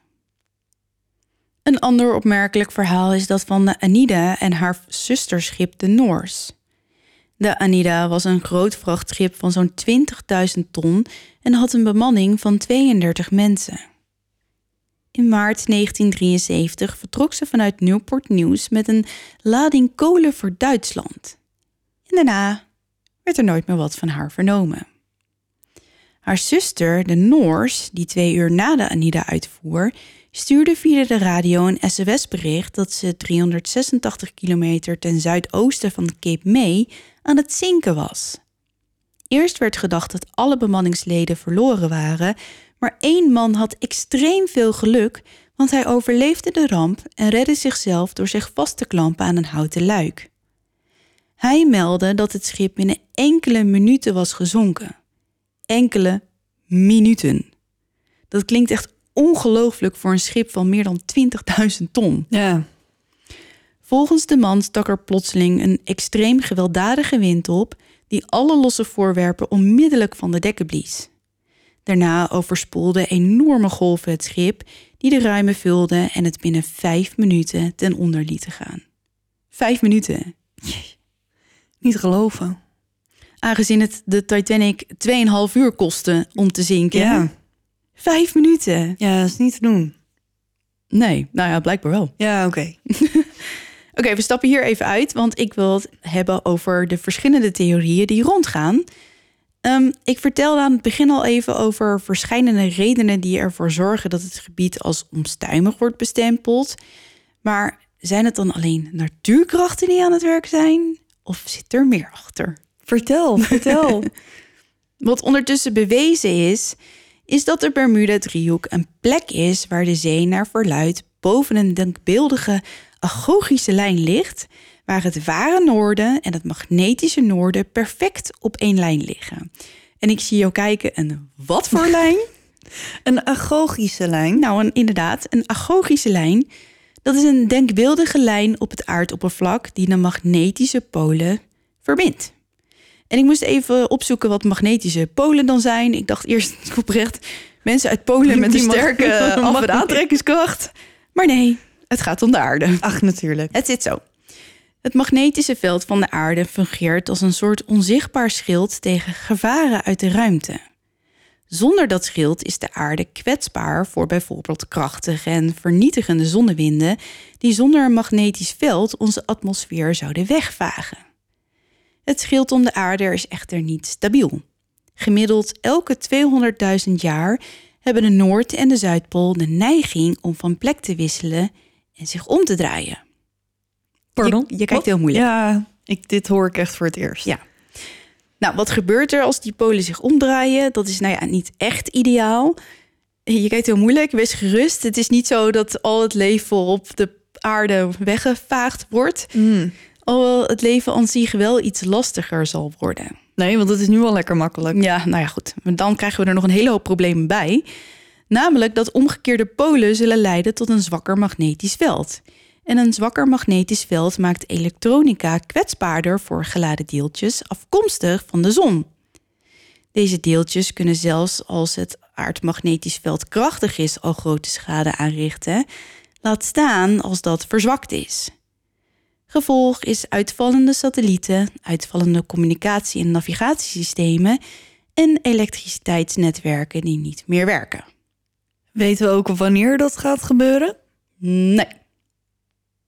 Een ander opmerkelijk verhaal is dat van de Anida en haar zusterschip de Noors. De Anida was een groot vrachtschip van zo'n 20.000 ton en had een bemanning van 32 mensen. In maart 1973 vertrok ze vanuit Newport News met een lading kolen voor Duitsland. En daarna werd er nooit meer wat van haar vernomen. Haar zuster, de Noors, die twee uur na de Anida uitvoer, stuurde via de radio een SOS-bericht dat ze 386 kilometer ten zuidoosten van Cape May aan het zinken was. Eerst werd gedacht dat alle bemanningsleden verloren waren, maar één man had extreem veel geluk, want hij overleefde de ramp en redde zichzelf door zich vast te klampen aan een houten luik. Hij meldde dat het schip binnen enkele minuten was gezonken. Enkele minuten. Dat klinkt echt ongelooflijk voor een schip van meer dan 20.000 ton. Ja. Volgens de man stak er plotseling een extreem gewelddadige wind op die alle losse voorwerpen onmiddellijk van de dekken blies. Daarna overspoelden enorme golven het schip, die de ruimen vulden en het binnen vijf minuten ten onder lieten gaan. Vijf minuten. [LAUGHS] Niet geloven. Aangezien het de Titanic 2,5 uur kostte om te zinken. Ja. Vijf minuten. Ja, dat is niet te doen. Nee, nou ja, blijkbaar wel. Ja, oké. [LAUGHS] Oké, we stappen hier even uit, want ik wil het hebben over de verschillende theorieën die rondgaan. Ehm, ik vertelde aan het begin al even over verschillende redenen die ervoor zorgen dat het gebied als onstuimig wordt bestempeld. Maar zijn het dan alleen natuurkrachten die aan het werk zijn? Of zit er meer achter? Vertel, vertel. [LAUGHS] Wat ondertussen bewezen is, is dat de Bermuda-driehoek een plek is waar de zee naar verluidt boven een denkbeeldige agogische lijn ligt, waar het ware noorden en het magnetische noorden perfect op één lijn liggen. En ik zie jou kijken, en wat voor [LAUGHS] lijn? Een agogische lijn. Nou, een, inderdaad, een agogische lijn. Dat is een denkbeeldige lijn op het aardoppervlak die de magnetische polen verbindt. En ik moest even opzoeken wat magnetische polen dan zijn. Ik dacht eerst [LAUGHS] oprecht mensen uit Polen met [LAUGHS] een sterke [LAUGHS] af- en aantrekkingskracht. Maar nee, het gaat om de aarde. Ach, natuurlijk. Het zit zo. Het magnetische veld van de aarde fungeert als een soort onzichtbaar schild tegen gevaren uit de ruimte. Zonder dat schild is de aarde kwetsbaar voor bijvoorbeeld krachtige en vernietigende zonnewinden die zonder een magnetisch veld onze atmosfeer zouden wegvagen. Het schild om de aarde is echter niet stabiel. Gemiddeld elke 200.000 jaar hebben de Noord- en de Zuidpool de neiging om van plek te wisselen en zich om te draaien. Pardon? Je, je kijkt heel moeilijk. Ja, ik, dit hoor ik echt voor het eerst. Ja. Nou, wat gebeurt er als die polen zich omdraaien? Dat is nou ja niet echt ideaal. Je kijkt heel moeilijk, wees gerust. Het is niet zo dat al het leven op de aarde weggevaagd wordt. Mm. Alhoewel het leven aan zich wel iets lastiger zal worden. Nee, want het is nu al lekker makkelijk. Ja, nou ja, goed. Maar dan krijgen we er nog een hele hoop problemen bij. Namelijk dat omgekeerde polen zullen leiden tot een zwakker magnetisch veld. En een zwakker magnetisch veld maakt elektronica kwetsbaarder voor geladen deeltjes afkomstig van de zon. Deze deeltjes kunnen zelfs als het aardmagnetisch veld krachtig is al grote schade aanrichten, laat staan als dat verzwakt is. Gevolg is uitvallende satellieten, uitvallende communicatie- en navigatiesystemen en elektriciteitsnetwerken die niet meer werken. Weten we ook wanneer dat gaat gebeuren? Nee.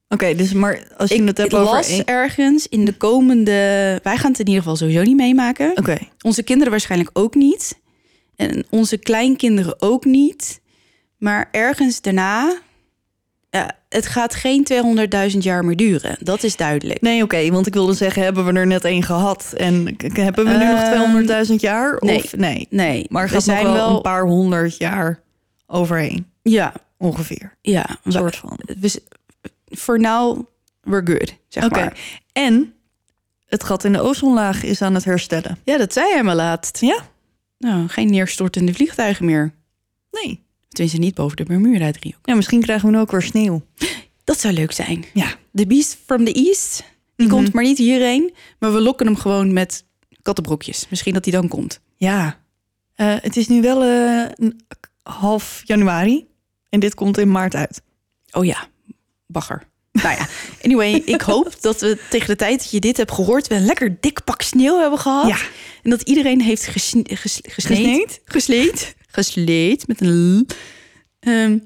Oké, dus maar als je Ik het hebt over... las ergens in de komende... Wij gaan het in ieder geval sowieso niet meemaken. Oké, Onze kinderen waarschijnlijk ook niet. En onze kleinkinderen ook niet. Maar ergens daarna... Ja, het gaat geen 200.000 jaar meer duren. Dat is duidelijk. nee, oké, want ik wilde zeggen, hebben we er net één gehad? En hebben we nu Ehm, nog 200.000 jaar? nee. Of nee? Nee, Maar er we nog zijn wel, wel... een paar honderd jaar overheen, Ja, ongeveer. ja. Een soort van. We, for now, we're good, zeg maar. en het gat in de ozonlaag is aan het herstellen. Ja, dat zei hij maar laatst. Ja? Nou, geen neerstortende vliegtuigen meer. Nee. Tenminste, niet boven de Bermuda-driehoek. Ja, misschien krijgen we nu ook weer sneeuw. Dat zou leuk zijn. Ja. The Beast from the East, die Mhm. komt maar niet hierheen. Maar we lokken hem gewoon met kattenbrokjes. Misschien dat hij dan komt. Ja. Eh, het is nu wel eh, half januari. En dit komt in maart uit. Oh ja, bagger. [LAUGHS] Nou ja, anyway, ik hoop dat we tegen de tijd dat je dit hebt gehoord... we een lekker dik pak sneeuw hebben gehad. Ja. En dat iedereen heeft gesne ges- gesneed. Gesneed? Gesleed. Gesleed, met een l. Ehm,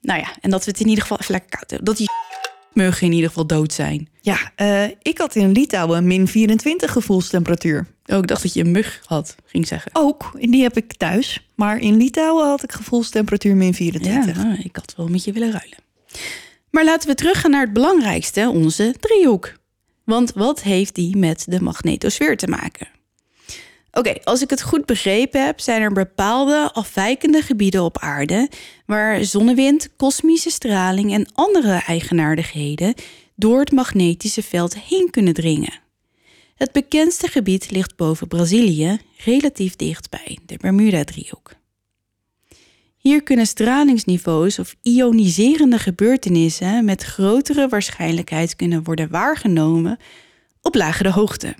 nou ja, en dat we het in ieder geval even lekker koud hebben. Dat die [LAUGHS] muggen in ieder geval dood zijn. Ja, eh, ik had in Litouwen min 24 gevoelstemperatuur. Oh, ik dacht dat je een mug had, ging zeggen. Ook, en die heb ik thuis. Maar in Litouwen had ik gevoelstemperatuur min 24. Ja, nou, ik had wel met je willen ruilen. Maar laten we teruggaan naar het belangrijkste, onze driehoek. Want wat heeft die met de magnetosfeer te maken? Oké, als ik het goed begrepen heb, zijn er bepaalde afwijkende gebieden op aarde waar zonnewind, kosmische straling en andere eigenaardigheden door het magnetische veld heen kunnen dringen. Het bekendste gebied ligt boven Brazilië, relatief dichtbij de Bermuda-driehoek. Hier kunnen stralingsniveaus of ioniserende gebeurtenissen met grotere waarschijnlijkheid kunnen worden waargenomen op lagere hoogte.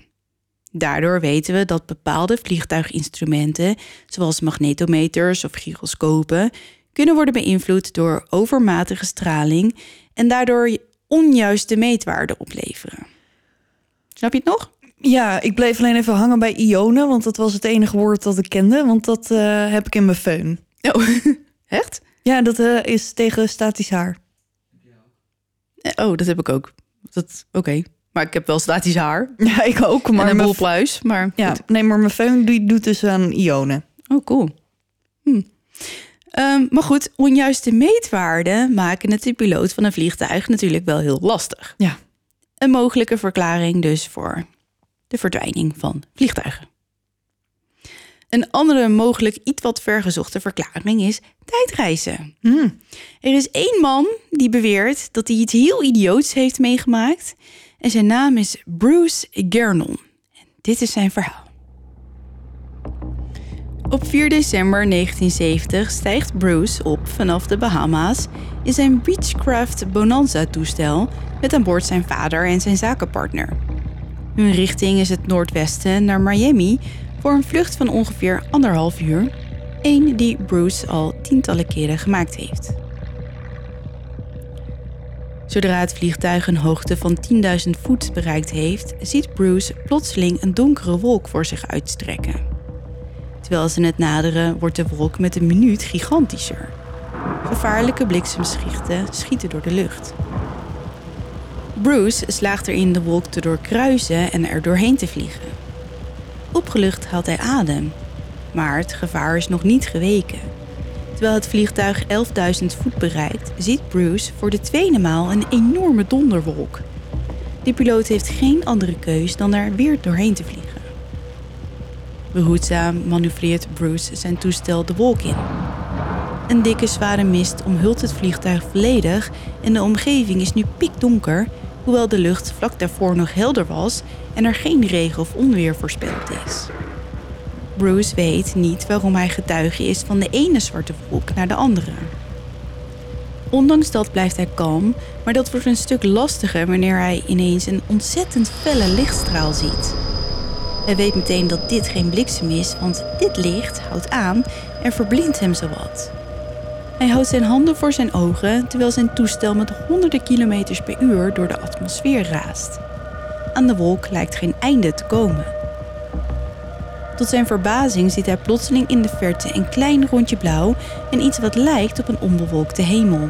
Daardoor weten we dat bepaalde vliegtuiginstrumenten, zoals magnetometers of gyroscopen, kunnen worden beïnvloed door overmatige straling en daardoor onjuiste meetwaarden opleveren. Snap je het nog? Ja, ik bleef alleen even hangen bij ionen, want dat was het enige woord dat ik kende, want dat eh, heb ik in mijn föhn. Oh, [LAUGHS] echt? Ja, dat eh, is tegen statisch haar. Eh, Oh, dat heb ik ook. Dat, Oké. Maar ik heb wel statisch haar. [LAUGHS] Ja, ik ook, Maar maar een boel pluis. Maar Ja, goed. nee, maar mijn föhn die doet dus aan ionen. Oh, cool. Hm. Ehm, maar goed, onjuiste meetwaarden maken het de piloot van een vliegtuig natuurlijk wel heel lastig. Ja. Een mogelijke verklaring dus voor de verdwijning van vliegtuigen. Een andere mogelijk iets wat vergezochte verklaring is tijdreizen. Hmm. Er is één man die beweert dat hij iets heel idioots heeft meegemaakt. En zijn naam is Bruce Gernon. En dit is zijn verhaal. Op 4 december 1970 stijgt Bruce op vanaf de Bahama's in zijn Beechcraft Bonanza-toestel met aan boord zijn vader en zijn zakenpartner. Hun richting is het noordwesten naar Miami voor een vlucht van ongeveer anderhalf uur, één die Bruce al tientallen keren gemaakt heeft. Zodra het vliegtuig een hoogte van 10.000 voet bereikt heeft, ziet Bruce plotseling een donkere wolk voor zich uitstrekken. Terwijl ze het naderen, wordt de wolk met een minuut gigantischer. Gevaarlijke bliksemschichten schieten door de lucht. Bruce slaagt erin de wolk te doorkruisen en er doorheen te vliegen. Opgelucht haalt hij adem, maar het gevaar is nog niet geweken. Terwijl het vliegtuig 11.000 voet bereikt, ziet Bruce voor de tweede maal een enorme donderwolk. De piloot heeft geen andere keus dan er weer doorheen te vliegen. Behoedzaam manoeuvreert Bruce zijn toestel de wolk in. Een dikke zware mist omhult het vliegtuig volledig en de omgeving is nu pikdonker, hoewel de lucht vlak daarvoor nog helder was en er geen regen of onweer voorspeld is. Bruce weet niet waarom hij getuige is van de ene zwarte wolk naar de andere. Ondanks dat blijft hij kalm, maar dat wordt een stuk lastiger wanneer hij ineens een ontzettend felle lichtstraal ziet. Hij weet meteen dat dit geen bliksem is, want dit licht houdt aan en verblindt hem zowat. Hij houdt zijn handen voor zijn ogen terwijl zijn toestel met honderden kilometers per uur door de atmosfeer raast. Aan de wolk lijkt geen einde te komen. Tot zijn verbazing ziet hij plotseling in de verte een klein rondje blauw en iets wat lijkt op een onbewolkte hemel.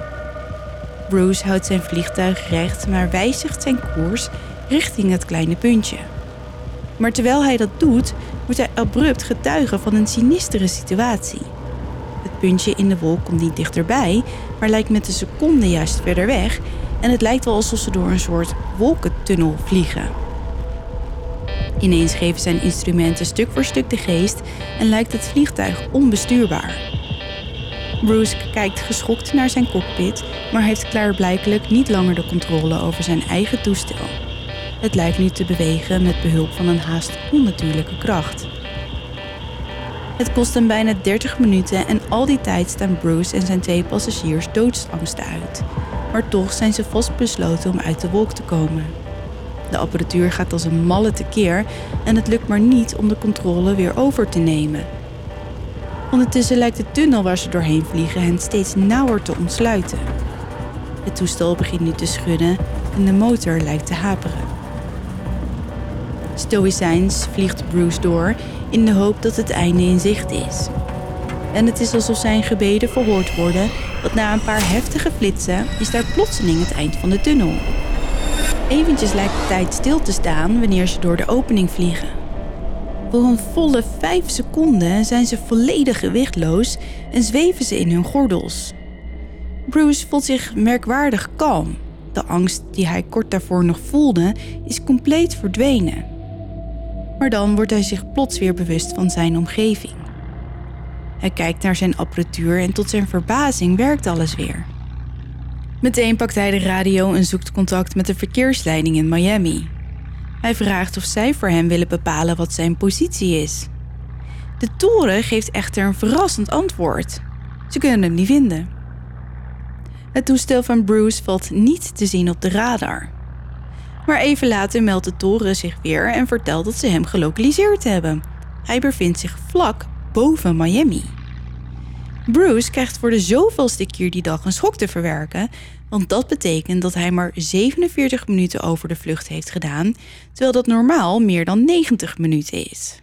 Bruce houdt zijn vliegtuig recht, maar wijzigt zijn koers richting het kleine puntje. Maar terwijl hij dat doet, wordt hij abrupt getuige van een sinistere situatie. Het puntje in de wolk komt niet dichterbij, maar lijkt met een seconde juist verder weg en het lijkt wel alsof ze door een soort wolkentunnel vliegen. Ineens geven zijn instrumenten stuk voor stuk de geest en lijkt het vliegtuig onbestuurbaar. Bruce kijkt geschokt naar zijn cockpit, maar heeft klaarblijkelijk niet langer de controle over zijn eigen toestel. Het lijkt nu te bewegen met behulp van een haast onnatuurlijke kracht. Het kost hem bijna 30 minuten en al die tijd staan Bruce en zijn twee passagiers doodsangsten uit. Maar toch zijn ze vastbesloten om uit de wolk te komen. De apparatuur gaat als een malle tekeer en het lukt maar niet om de controle weer over te nemen. Ondertussen lijkt de tunnel waar ze doorheen vliegen hen steeds nauwer te ontsluiten. Het toestel begint nu te schudden en de motor lijkt te haperen. Stoïcijns vliegt Bruce door in de hoop dat het einde in zicht is. En het is alsof zijn gebeden verhoord worden, want na een paar heftige flitsen is daar plotseling het eind van de tunnel. Eventjes lijkt de tijd stil te staan wanneer ze door de opening vliegen. Voor een volle vijf seconden zijn ze volledig gewichtloos en zweven ze in hun gordels. Bruce voelt zich merkwaardig kalm. De angst die hij kort daarvoor nog voelde, is compleet verdwenen. Maar dan wordt hij zich plots weer bewust van zijn omgeving. Hij kijkt naar zijn apparatuur en tot zijn verbazing werkt alles weer. Meteen pakt hij de radio en zoekt contact met de verkeersleiding in Miami. Hij vraagt of zij voor hem willen bepalen wat zijn positie is. De toren geeft echter een verrassend antwoord. Ze kunnen hem niet vinden. Het toestel van Bruce valt niet te zien op de radar. Maar even later meldt de toren zich weer en vertelt dat ze hem gelokaliseerd hebben. Hij bevindt zich vlak boven Miami. Bruce krijgt voor de zoveelste keer die dag een schok te verwerken, want dat betekent dat hij maar 47 minuten over de vlucht heeft gedaan, terwijl dat normaal meer dan 90 minuten is.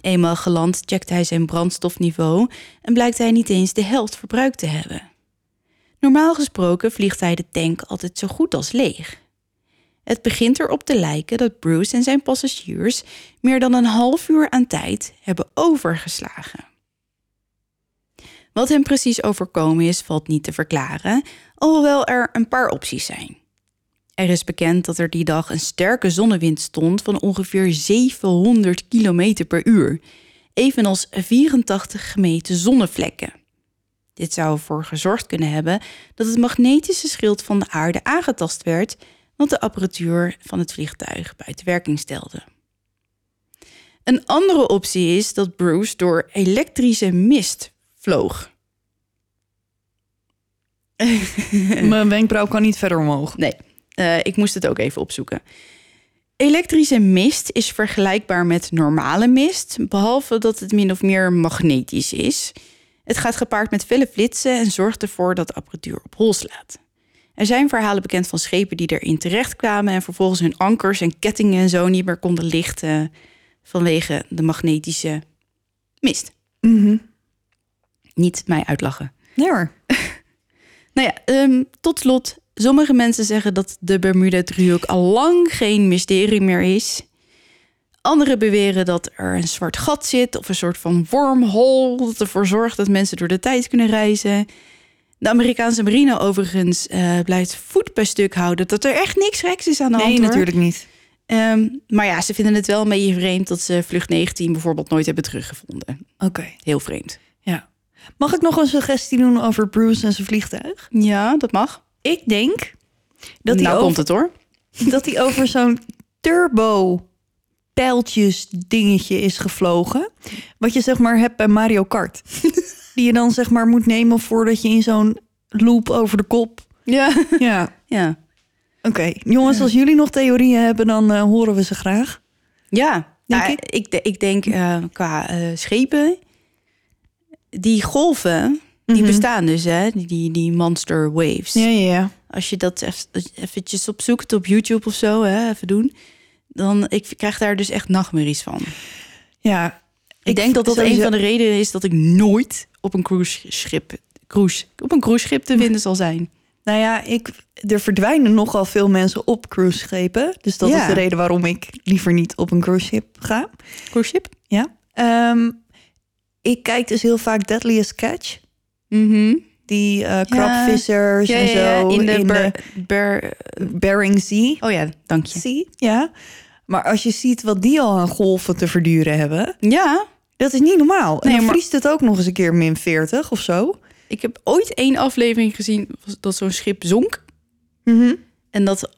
Eenmaal geland checkt hij zijn brandstofniveau en blijkt hij niet eens de helft verbruikt te hebben. Normaal gesproken vliegt hij de tank altijd zo goed als leeg. Het begint erop te lijken dat Bruce en zijn passagiers meer dan een half uur aan tijd hebben overgeslagen. Wat hem precies overkomen is, valt niet te verklaren, alhoewel er een paar opties zijn. Er is bekend dat er die dag een sterke zonnewind stond van ongeveer 700 km per uur, evenals 84 gemeten zonnevlekken. Dit zou ervoor gezorgd kunnen hebben dat het magnetische schild van de aarde aangetast werd, wat de apparatuur van het vliegtuig buiten werking stelde. Een andere optie is dat Bruce door elektrische mist vloog. [LAUGHS] Mijn wenkbrauw kan niet verder omhoog. Nee, eh, ik moest het ook even opzoeken. Elektrische mist is vergelijkbaar met normale mist, behalve dat het min of meer magnetisch is. Het gaat gepaard met felle flitsen en zorgt ervoor dat de apparatuur op hol slaat. Er zijn verhalen bekend van schepen die erin terechtkwamen en vervolgens hun ankers en kettingen en zo niet meer konden lichten vanwege de magnetische mist. Niet mij uitlachen. Nee hoor. [LAUGHS] Nou ja, ehm, tot slot. Sommige mensen zeggen dat de Bermuda-driehoek al lang geen mysterie meer is. Anderen beweren dat er een zwart gat zit of een soort van wormhole dat ervoor zorgt dat mensen door de tijd kunnen reizen. De Amerikaanse marine overigens eh, blijft voet bij stuk houden dat er echt niks geks is aan de hand. Nee, natuurlijk niet. Ehm, maar ja, ze vinden het wel een beetje vreemd dat ze vlucht 19 bijvoorbeeld nooit hebben teruggevonden. Oké, Heel vreemd. Mag ik nog een suggestie doen over Bruce en zijn vliegtuig? Ja, dat mag. Ik denk dat hij nou over, komt het hoor. [LAUGHS] dat hij over zo'n turbo pijltjes dingetje is gevlogen. Wat je zeg maar hebt bij Mario Kart. [LAUGHS] Die je dan zeg maar moet nemen voordat je in zo'n loop over de kop. Ja. [LAUGHS] Ja, Ja. oké. Jongens, als jullie nog theorieën hebben, dan eh, horen we ze graag. Ja, Denk nou, ik? ik denk eh, qua eh, schepen, die golven, die Mhm. bestaan dus, hè? Die, die, die monster waves. Ja, ja, ja. Als je dat eff- eventjes opzoekt op YouTube of zo, hè, even doen, dan ik krijg daar dus echt nachtmerries van. Ja, Ik, denk dat dat sowieso- een van de redenen is dat ik nooit op een cruiseschip, cruise, op een cruiseschip te vinden zal zijn. Nou ja, ik, er verdwijnen nogal veel mensen op cruiseschepen. Dus dat Ja. is de reden waarom ik liever niet op een cruiseschip ga. Cruiseschip? Ja. Ehm, ik kijk dus heel vaak Deadliest Catch. Mhm. Die eh Ja, en zo in de, in Ber- de Ber- Bering Sea. Oh ja, dank je. Sea, ja. Maar als je ziet wat die al aan golven te verduren hebben, Ja, dat is niet normaal. En dan maar- vriest het ook nog eens een keer min 40 of zo. ik heb ooit één aflevering gezien dat zo'n schip zonk. Mhm. En dat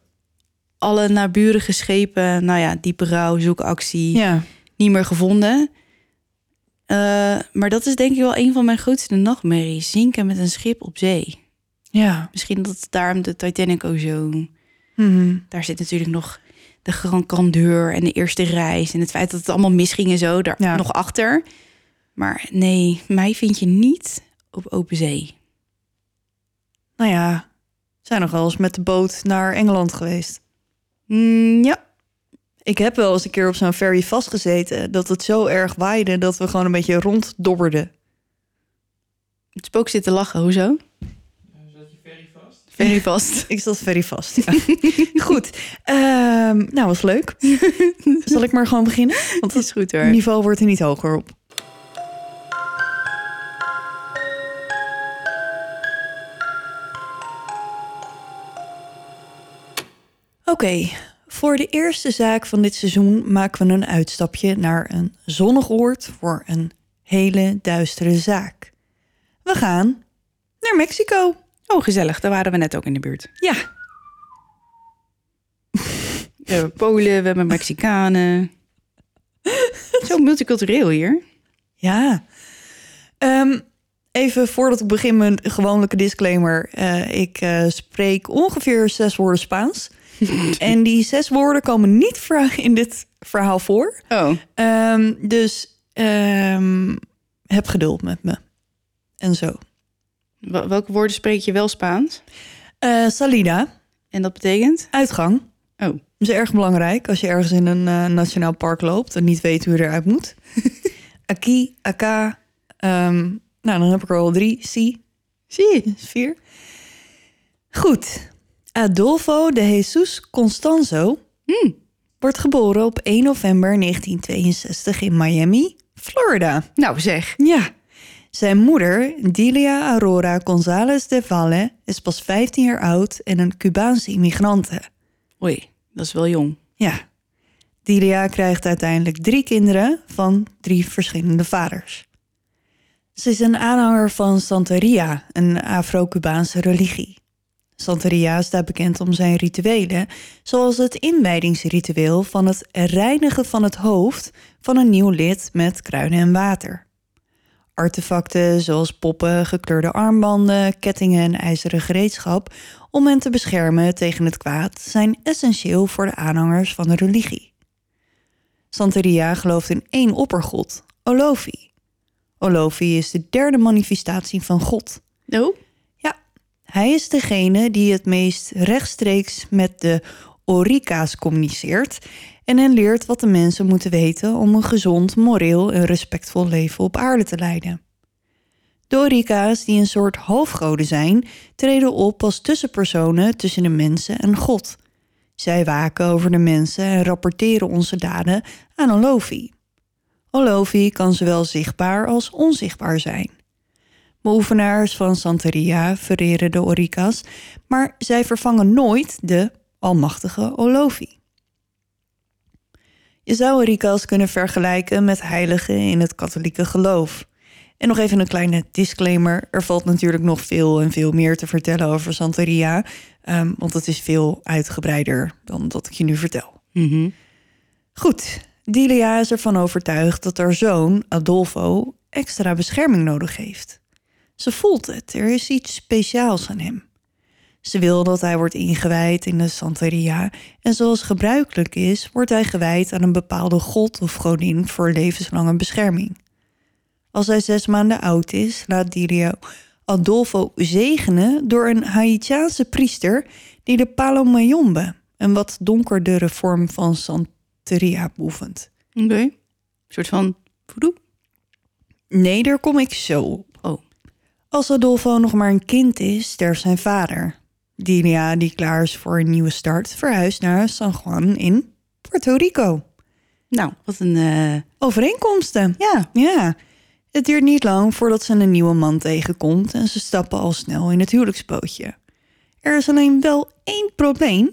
alle naburige schepen, nou ja, diepe rouw, zoekactie, Ja. niet meer gevonden. Eh, maar dat is denk ik wel een van mijn grootste nachtmerries. Zinken met een schip op zee. Ja. Misschien dat het daarom de Titanic ook zo... Mhm. Daar zit natuurlijk nog de Grand Grandeur en de eerste reis... en het feit dat het allemaal misging en zo, daar Ja. nog achter. Maar nee, mij vind je niet op open zee. Nou ja, zijn nog wel eens met de boot naar Engeland geweest. Mm, ja, Ik heb wel eens een keer op zo'n ferry vastgezeten... dat het zo erg waaide dat we gewoon een beetje ronddobberden. het spook zit te lachen. Hoezo? Ferry vast. [LAUGHS] Ik zat ferry vast, ja. [LAUGHS] Goed. Ehm, nou, was leuk. [LAUGHS] Zal ik maar gewoon beginnen? Want Dat is goed hoor. het niveau wordt er niet hoger op. Oké, voor de eerste zaak van dit seizoen maken we een uitstapje naar een zonnig oord voor een hele duistere zaak. We gaan naar Mexico. Oh, gezellig. Daar waren we net ook in de buurt. Ja, [LAUGHS] We hebben Polen, we hebben Mexicanen. [LAUGHS] Zo multicultureel hier. Ja. Ehm, even voordat ik begin mijn gewone disclaimer. Eh, ik eh, spreek ongeveer zes woorden Spaans. [LAUGHS] en die zes woorden komen niet in dit verhaal voor. Oh. Ehm, dus ehm, heb geduld met me. En zo. Wel- Welke woorden spreek je wel Spaans? Eh, salida, En dat betekent? uitgang. Oh. Dat is erg belangrijk als je ergens in een eh, nationaal park loopt en niet weet hoe je eruit moet. [LAUGHS] Aki, aka. ehm, nou, dan heb ik er al drie. Si, is vier. Goed. Adolfo de Jesus Constanzo wordt geboren op 1 november 1962 in Miami, Florida. Nou zeg. Ja. Zijn moeder, Delia Aurora González de Valle, is pas 15 jaar oud en een Cubaanse immigrante. Oei, dat is wel jong. Ja. Delia krijgt uiteindelijk drie kinderen van drie verschillende vaders. Ze is een aanhanger van Santeria, een Afro-Cubaanse religie. Santeria staat bekend om zijn rituelen, zoals het inwijdingsritueel van het reinigen van het hoofd van een nieuw lid met kruiden en water. Artefacten zoals poppen, gekleurde armbanden, kettingen en ijzeren gereedschap om hen te beschermen tegen het kwaad zijn essentieel voor de aanhangers van de religie. Santeria gelooft in één oppergod, Olofi. Olofi is de derde manifestatie van God. Oh? Hij is degene die het meest rechtstreeks met de Orika's communiceert en hen leert wat de mensen moeten weten om een gezond, moreel en respectvol leven op aarde te leiden. De Orika's, die een soort hoofdgoden zijn, treden op als tussenpersonen tussen de mensen en God. Zij waken over de mensen en rapporteren onze daden aan Olofi. Olofi kan zowel zichtbaar als onzichtbaar zijn. Beoefenaars van Santeria vereren de Orika's, maar zij vervangen nooit de almachtige Olofi. Je zou Orika's kunnen vergelijken met heiligen in het katholieke geloof. En nog even een kleine disclaimer. Er valt natuurlijk nog veel en veel meer te vertellen over Santeria. ehm, want het is veel uitgebreider dan dat ik je nu vertel. Goed, Delia is ervan overtuigd dat haar zoon, Adolfo, extra bescherming nodig heeft. Ze voelt het, er is iets speciaals aan hem. Ze wil dat hij wordt ingewijd in de Santeria en zoals gebruikelijk is, wordt hij gewijd aan een bepaalde god of godin voor levenslange bescherming. Als hij zes maanden oud is, laat Delia Adolfo zegenen door een Haitiaanse priester die de Palomayombe, een wat donkerdere vorm van Santeria, beoefent. Oké. Een soort van voodoo? Nee, daar kom ik zo. Als Adolfo nog maar een kind is, sterft zijn vader. Delia, die klaar is voor een nieuwe start, verhuist naar San Juan in Puerto Rico. Nou, wat een... eh, Overeenkomsten. Ja. Ja. Het duurt niet lang voordat ze een nieuwe man tegenkomt en ze stappen al snel in het huwelijksbootje. Er is alleen wel één probleem.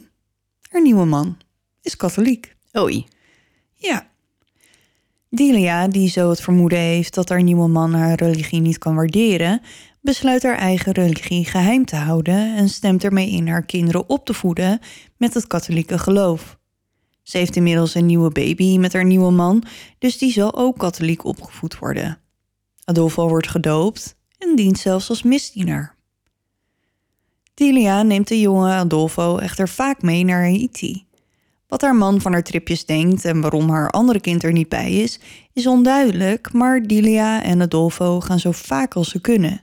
Haar nieuwe man is katholiek. Oei. Ja. Delia, die zo het vermoeden heeft dat haar nieuwe man haar religie niet kan waarderen, besluit haar eigen religie geheim te houden en stemt ermee in haar kinderen op te voeden met het katholieke geloof. Ze heeft inmiddels een nieuwe baby met haar nieuwe man, dus die zal ook katholiek opgevoed worden. Adolfo wordt gedoopt en dient zelfs als misdienaar. Delia neemt de jonge Adolfo echter vaak mee naar Haiti. Wat haar man van haar tripjes denkt en waarom haar andere kind er niet bij is, is onduidelijk, maar Delia en Adolfo gaan zo vaak als ze kunnen.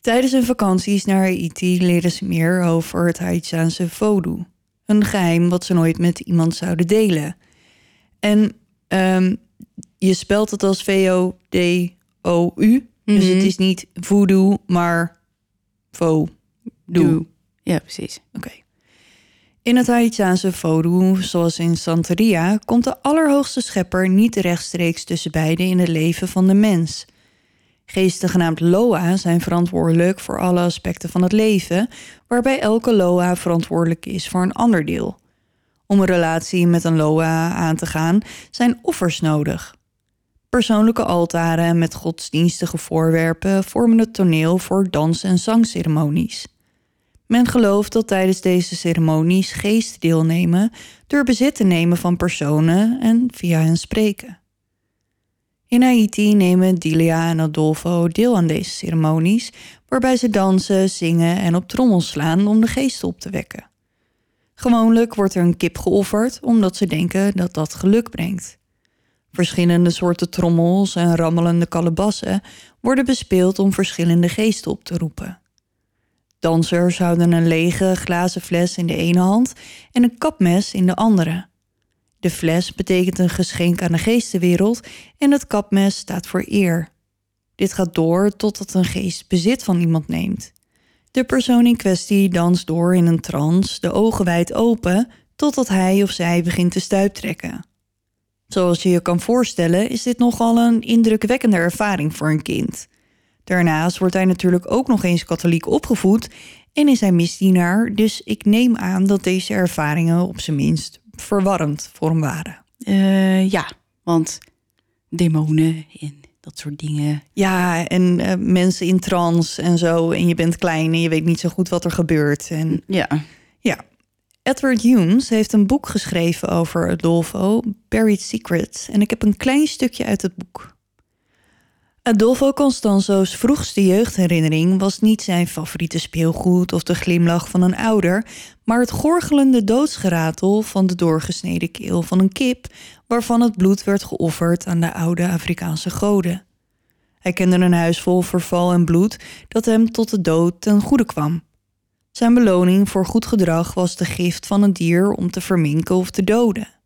Tijdens hun vakanties naar Haiti leren ze meer over het Haitiaanse voodoo. Een geheim wat ze nooit met iemand zouden delen. En ehm, je spelt het als V-O-D-O-U. Dus Mhm. het is niet voodoo, maar voodoo. Doe. Ja, precies. Oké. In het Haitiaanse voodoo, zoals in Santeria, komt de allerhoogste schepper niet rechtstreeks tussen beiden in het leven van de mens. Geesten genaamd Loa zijn verantwoordelijk voor alle aspecten van het leven, waarbij elke Loa verantwoordelijk is voor een ander deel. Om een relatie met een Loa aan te gaan, zijn offers nodig. Persoonlijke altaren met godsdienstige voorwerpen vormen het toneel voor dans- en zangceremonies. Men gelooft dat tijdens deze ceremonies geesten deelnemen door bezit te nemen van personen en via hen spreken. In Haiti nemen Delia en Adolfo deel aan deze ceremonies, waarbij ze dansen, zingen en op trommels slaan om de geesten op te wekken. Gewoonlijk wordt er een kip geofferd omdat ze denken dat dat geluk brengt. Verschillende soorten trommels en rammelende kalebassen worden bespeeld om verschillende geesten op te roepen. Dansers houden een lege glazen fles in de ene hand en een kapmes in de andere. De fles betekent een geschenk aan de geestenwereld en het kapmes staat voor eer. Dit gaat door totdat een geest bezit van iemand neemt. De persoon in kwestie danst door in een trance, de ogen wijd open, totdat hij of zij begint te stuiptrekken. Zoals je je kan voorstellen, is dit nogal een indrukwekkende ervaring voor een kind. Daarnaast wordt hij natuurlijk ook nog eens katholiek opgevoed en is hij misdienaar, dus ik neem aan dat deze ervaringen op zijn minst verwarrend voor hem waren. Eh, ja, want demonen en dat soort dingen. Ja, en eh, mensen in trance en zo, en je bent klein en je weet niet zo goed wat er gebeurt. En Ja. ja, Edward Humes heeft een boek geschreven over Adolfo, Buried Secrets, en ik heb een klein stukje uit het boek. Adolfo Constanzo's vroegste jeugdherinnering was niet zijn favoriete speelgoed of de glimlach van een ouder, maar het gorgelende doodsgeratel van de doorgesneden keel van een kip, waarvan het bloed werd geofferd aan de oude Afrikaanse goden. Hij kende een huis vol verval en bloed dat hem tot de dood ten goede kwam. Zijn beloning voor goed gedrag was de gift van een dier om te verminken of te doden.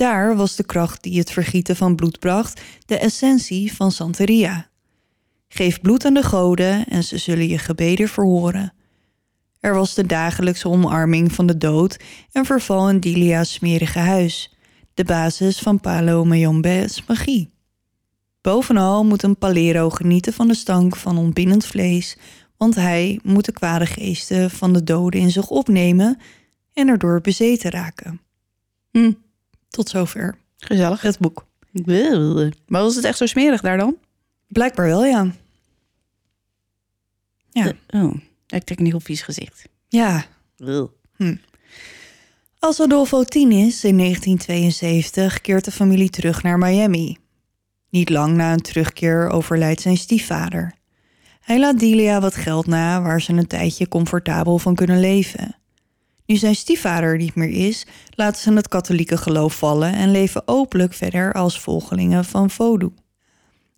Daar was de kracht die het vergieten van bloed bracht, de essentie van Santeria. Geef bloed aan de goden en ze zullen je gebeden verhoren. Er was de dagelijkse omarming van de dood en verval in Dilia's smerige huis, de basis van Palo Mayombe's magie. Bovenal moet een palero genieten van de stank van ontbindend vlees, want hij moet de kwade geesten van de doden in zich opnemen en erdoor bezeten raken. Hm, tot zover Gezellig. het boek. Maar was het echt zo smerig daar dan? Blijkbaar wel, ja. Ja, Oh, ik trek een heel vies gezicht. ja. Als Adolfo tien is, in 1972, keert de familie terug naar Miami. Niet lang na een terugkeer overlijdt zijn stiefvader. Hij laat Delia wat geld na waar ze een tijdje comfortabel van kunnen leven. Nu zijn stiefvader niet meer is, laten ze het katholieke geloof vallen en leven openlijk verder als volgelingen van Vodou.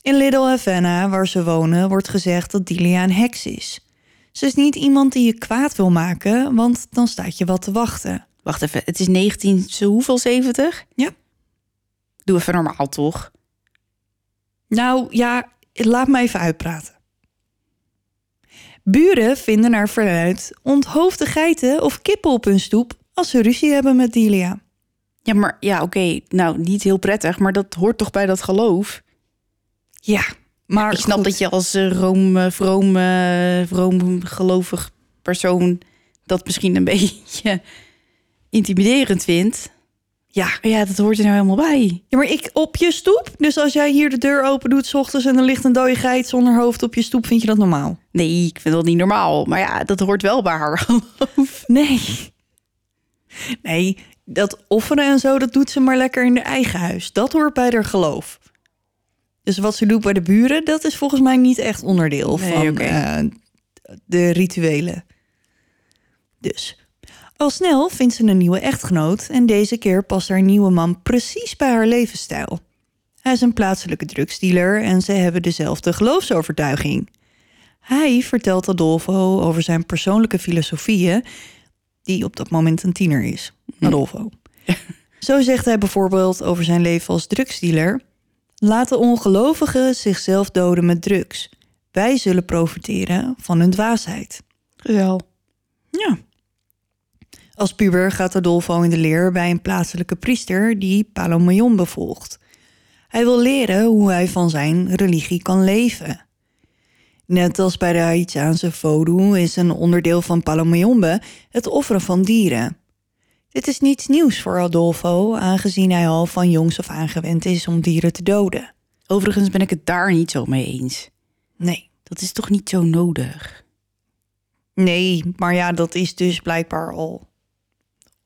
In Little Havana, waar ze wonen, wordt gezegd dat Delia een heks is. Ze is niet iemand die je kwaad wil maken, want dan staat je wat te wachten. Wacht even, het is 19, zo hoeveel 70? Ja. Doe even normaal, toch? Nou ja, laat me even uitpraten. Buren vinden naar verluid onthoofde geiten of kippen op hun stoep als ze ruzie hebben met Delia. Ja, maar ja, oké. Nou, niet heel prettig, maar dat hoort toch bij dat geloof? Ja, maar ik snap goed. dat je als eh, room, eh, vroom, eh, vroom gelovig persoon dat misschien een [LAUGHS] beetje intimiderend vindt. Ja, ja, dat hoort er nou helemaal bij. ja, maar ik op je stoep. Dus als jij hier de deur open doet 's ochtends en er ligt een dode geit zonder hoofd op je stoep, vind je dat normaal? Nee, ik vind dat niet normaal. Maar ja, dat hoort wel bij haar [LAUGHS] geloof. Nee. Nee, dat offeren en zo, dat doet ze maar lekker in haar eigen huis. Dat hoort bij haar geloof. Dus wat ze doet bij de buren, dat is volgens mij niet echt onderdeel Nee, van eh, de rituelen. Dus. Al snel vindt ze een nieuwe echtgenoot en deze keer past haar nieuwe man precies bij haar levensstijl. Hij is een plaatselijke drugsdealer en ze hebben dezelfde geloofsovertuiging. Hij vertelt Adolfo over zijn persoonlijke filosofieën, die op dat moment een tiener is. Adolfo. [LAUGHS] Zo zegt hij bijvoorbeeld over zijn leven als drugsdealer: Laten ongelovigen zichzelf doden met drugs. Wij zullen profiteren van hun dwaasheid. Wel. Ja. Als puber gaat Adolfo in de leer bij een plaatselijke priester die Palomayon bevolgt. Hij wil leren hoe hij van zijn religie kan leven. Net als bij de Haitiaanse Vodou is een onderdeel van Palomayombe het offeren van dieren. Dit is niets nieuws voor Adolfo, aangezien hij al van jongs af aangewend is om dieren te doden. Overigens ben ik het daar niet zo mee eens. Nee. Dat is toch niet zo nodig? Nee, maar ja, dat is dus blijkbaar al.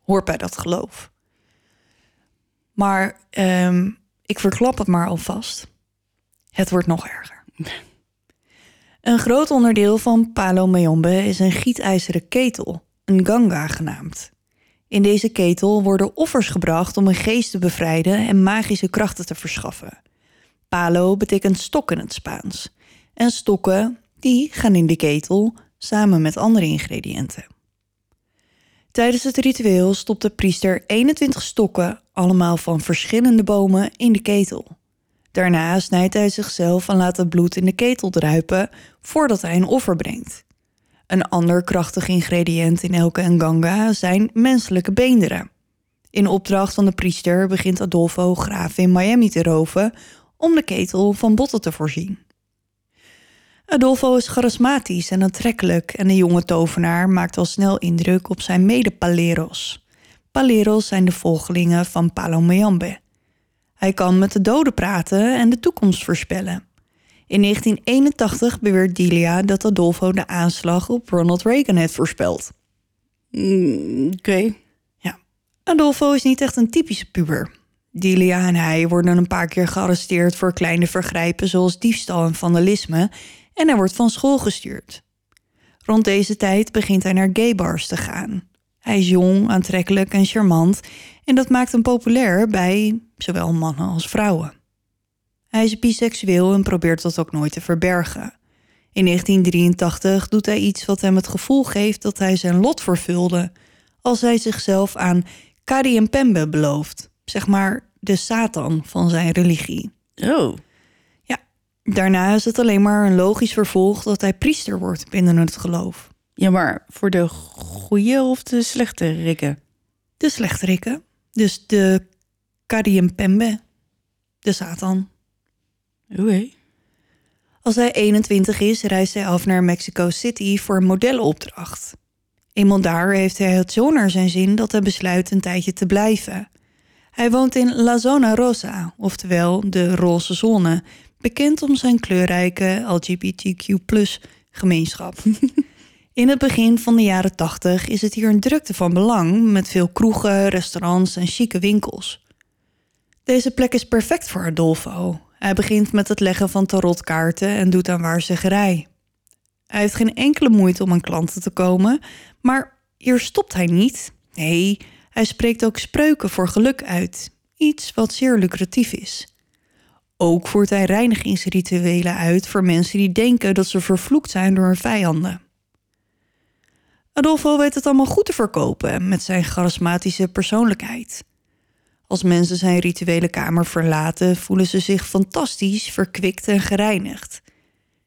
Hoort bij dat geloof. Maar ehm, Ik verklap het maar alvast. Het wordt nog erger. [LAUGHS] Een groot onderdeel van Palo Mayombe is een gietijzeren ketel, een ganga genaamd. In deze ketel worden offers gebracht om een geest te bevrijden en magische krachten te verschaffen. Palo betekent stok in het Spaans. En stokken, die gaan in de ketel samen met andere ingrediënten. Tijdens het ritueel stopt de priester 21 stokken, allemaal van verschillende bomen, in de ketel. Daarna snijdt hij zichzelf en laat het bloed in de ketel druipen voordat hij een offer brengt. Een ander krachtig ingrediënt in elke nganga zijn menselijke beenderen. In opdracht van de priester begint Adolfo graven in Miami te roven om de ketel van botten te voorzien. Adolfo is charismatisch en aantrekkelijk en de jonge tovenaar maakt al snel indruk op zijn mede-paleros. Paleros zijn de volgelingen van Palomayambe. Hij kan met de doden praten en de toekomst voorspellen. In 1981 beweert Delia dat Adolfo de aanslag op Ronald Reagan heeft voorspeld. Mm, Oké. Ja, Adolfo is niet echt een typische puber. Delia en hij worden een paar keer gearresteerd voor kleine vergrijpen zoals diefstal en vandalisme en hij wordt van school gestuurd. Rond deze tijd begint hij naar gaybars te gaan. Hij is jong, aantrekkelijk en charmant en dat maakt hem populair bij zowel mannen als vrouwen. Hij is biseksueel en probeert dat ook nooit te verbergen. In 1983 doet hij iets wat hem het gevoel geeft dat hij zijn lot vervulde, als hij zichzelf aan Kari Pembe belooft, zeg maar de Satan van zijn religie. Oh. Daarna is het alleen maar een logisch vervolg dat hij priester wordt binnen het geloof. Ja, maar voor de goede of de slechte rikken? De slechterikken, dus de Kari en Pembe, de Satan. Oké. Als hij 21 is, reist hij af naar Mexico City voor een modellenopdracht. Eenmaal daar heeft hij het zo naar zijn zin dat hij besluit een tijdje te blijven. Hij woont in La Zona Rosa, oftewel de roze zone, bekend om zijn kleurrijke LGBTQ gemeenschap. [LAUGHS] In het begin van de jaren 80 is het hier een drukte van belang met veel kroegen, restaurants en chique winkels. Deze plek is perfect voor Adolfo. Hij begint met het leggen van tarotkaarten en doet aan waarzeggerij. Hij heeft geen enkele moeite om aan klanten te komen, maar hier stopt hij niet. Nee, hij spreekt ook spreuken voor geluk uit, iets wat zeer lucratief is. Ook voert hij reinigingsrituelen uit voor mensen die denken dat ze vervloekt zijn door hun vijanden. Adolfo weet het allemaal goed te verkopen met zijn charismatische persoonlijkheid. Als mensen zijn rituele kamer verlaten, voelen ze zich fantastisch, verkwikt en gereinigd.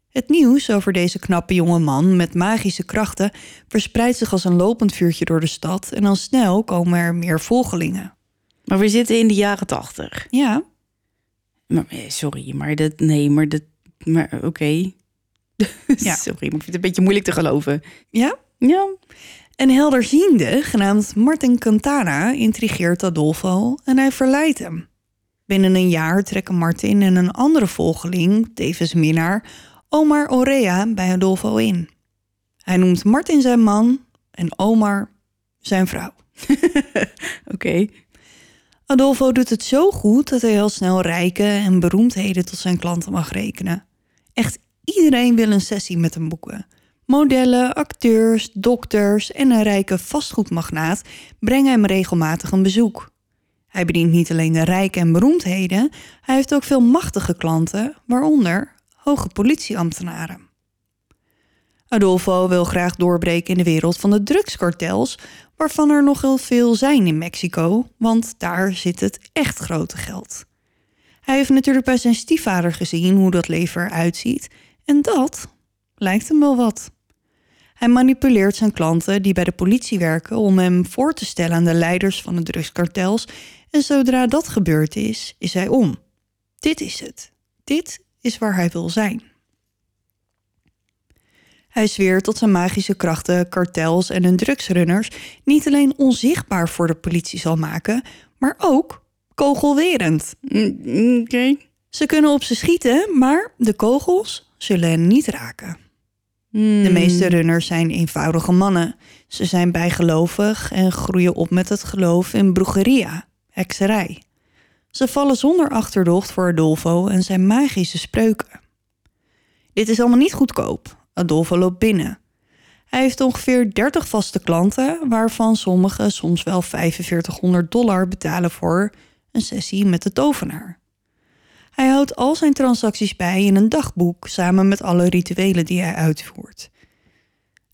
Het nieuws over deze knappe jonge man met magische krachten verspreidt zich als een lopend vuurtje door de stad en al snel komen er meer volgelingen. Maar we zitten in de jaren tachtig. Ja, Maar, eh, sorry, maar dat... Nee, maar dat... Maar oké. [LAUGHS] Ja. sorry, maar ik vind het een beetje moeilijk te geloven. ja. Ja. Een helderziende, genaamd Martin Cantana, intrigeert Adolfo en hij verleidt hem. Binnen een jaar trekken Martin en een andere volgeling, tevens minnaar, Omar Orea bij Adolfo in. Hij noemt Martin zijn man en Omar zijn vrouw. [LAUGHS] Oké. Adolfo doet het zo goed dat hij heel snel rijke en beroemdheden tot zijn klanten mag rekenen. Echt iedereen wil een sessie met hem boeken. Modellen, acteurs, dokters en een rijke vastgoedmagnaat brengen hem regelmatig een bezoek. Hij bedient niet alleen de rijken en beroemdheden, hij heeft ook veel machtige klanten, waaronder hoge politieambtenaren. Adolfo wil graag doorbreken in de wereld van de drugskartels, waarvan er nog heel veel zijn in Mexico, want daar zit het echt grote geld. Hij heeft natuurlijk bij zijn stiefvader gezien hoe dat leven eruit ziet, en dat lijkt hem wel wat. Hij manipuleert zijn klanten die bij de politie werken om hem voor te stellen aan de leiders van de drugskartels, en zodra dat gebeurd is, is hij om. Dit is het. Dit is waar hij wil zijn. Hij zweert dat zijn magische krachten kartels en hun drugsrunners niet alleen onzichtbaar voor de politie zal maken, maar ook kogelwerend. Mm, Oké. Ze kunnen op ze schieten, maar de kogels zullen hen niet raken. De meeste runners zijn eenvoudige mannen. Ze zijn bijgelovig en groeien op met het geloof in broegeria, hekserij. Ze vallen zonder achterdocht voor Adolfo en zijn magische spreuken. Dit is allemaal niet goedkoop. Adolfo loopt binnen. Hij heeft ongeveer 30 vaste klanten, waarvan sommigen soms wel 4500 dollar betalen voor een sessie met de tovenaar. Hij houdt al zijn transacties bij in een dagboek samen met alle rituelen die hij uitvoert.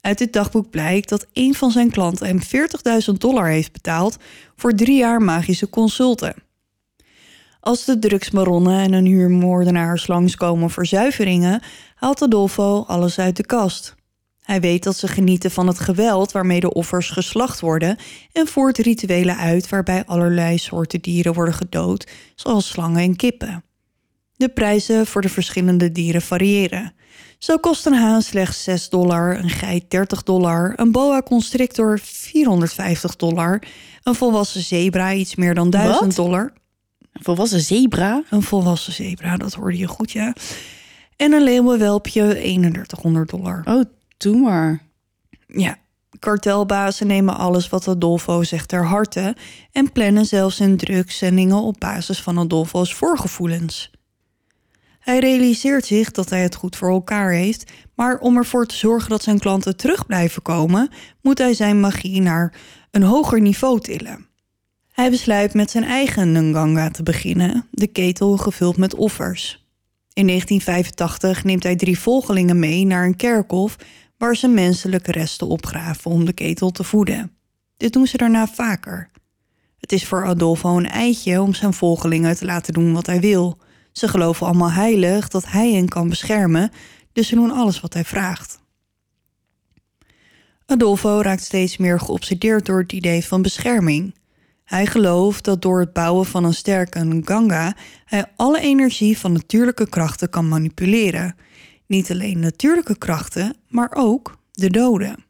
Uit dit dagboek blijkt dat een van zijn klanten hem 40.000 dollar heeft betaald voor drie jaar magische consulten. Als de drugsmaronnen en een huurmoordenaars langskomen voor zuiveringen, haalt Adolfo alles uit de kast. Hij weet dat ze genieten van het geweld waarmee de offers geslacht worden en voert rituelen uit waarbij allerlei soorten dieren worden gedood, zoals slangen en kippen. De prijzen voor de verschillende dieren variëren. Zo kost een haan slechts 6 dollar, een geit 30 dollar, een boa constrictor 450 dollar, een volwassen zebra iets meer dan 1000 Wat? dollar. Een volwassen zebra? Een volwassen zebra, dat hoorde je goed, ja. En een leeuwenwelpje 3100 dollar. Oh, doe maar. Ja, kartelbazen nemen alles wat Adolfo zegt ter harte en plannen zelfs hun drugszendingen op basis van Adolfo's voorgevoelens. Hij realiseert zich dat hij het goed voor elkaar heeft, maar om ervoor te zorgen dat zijn klanten terug blijven komen, moet hij zijn magie naar een hoger niveau tillen. Hij besluit met zijn eigen Nganga te beginnen, de ketel gevuld met offers. In 1985 neemt hij drie volgelingen mee naar een kerkhof waar ze menselijke resten opgraven om de ketel te voeden. Dit doen ze daarna vaker. Het is voor Adolfo een eitje om zijn volgelingen te laten doen wat hij wil. Ze geloven allemaal heilig dat hij hen kan beschermen, dus ze doen alles wat hij vraagt. Adolfo raakt steeds meer geobsedeerd door het idee van bescherming. Hij gelooft dat door het bouwen van een sterke Nganga hij alle energie van natuurlijke krachten kan manipuleren. Niet alleen natuurlijke krachten, maar ook de doden.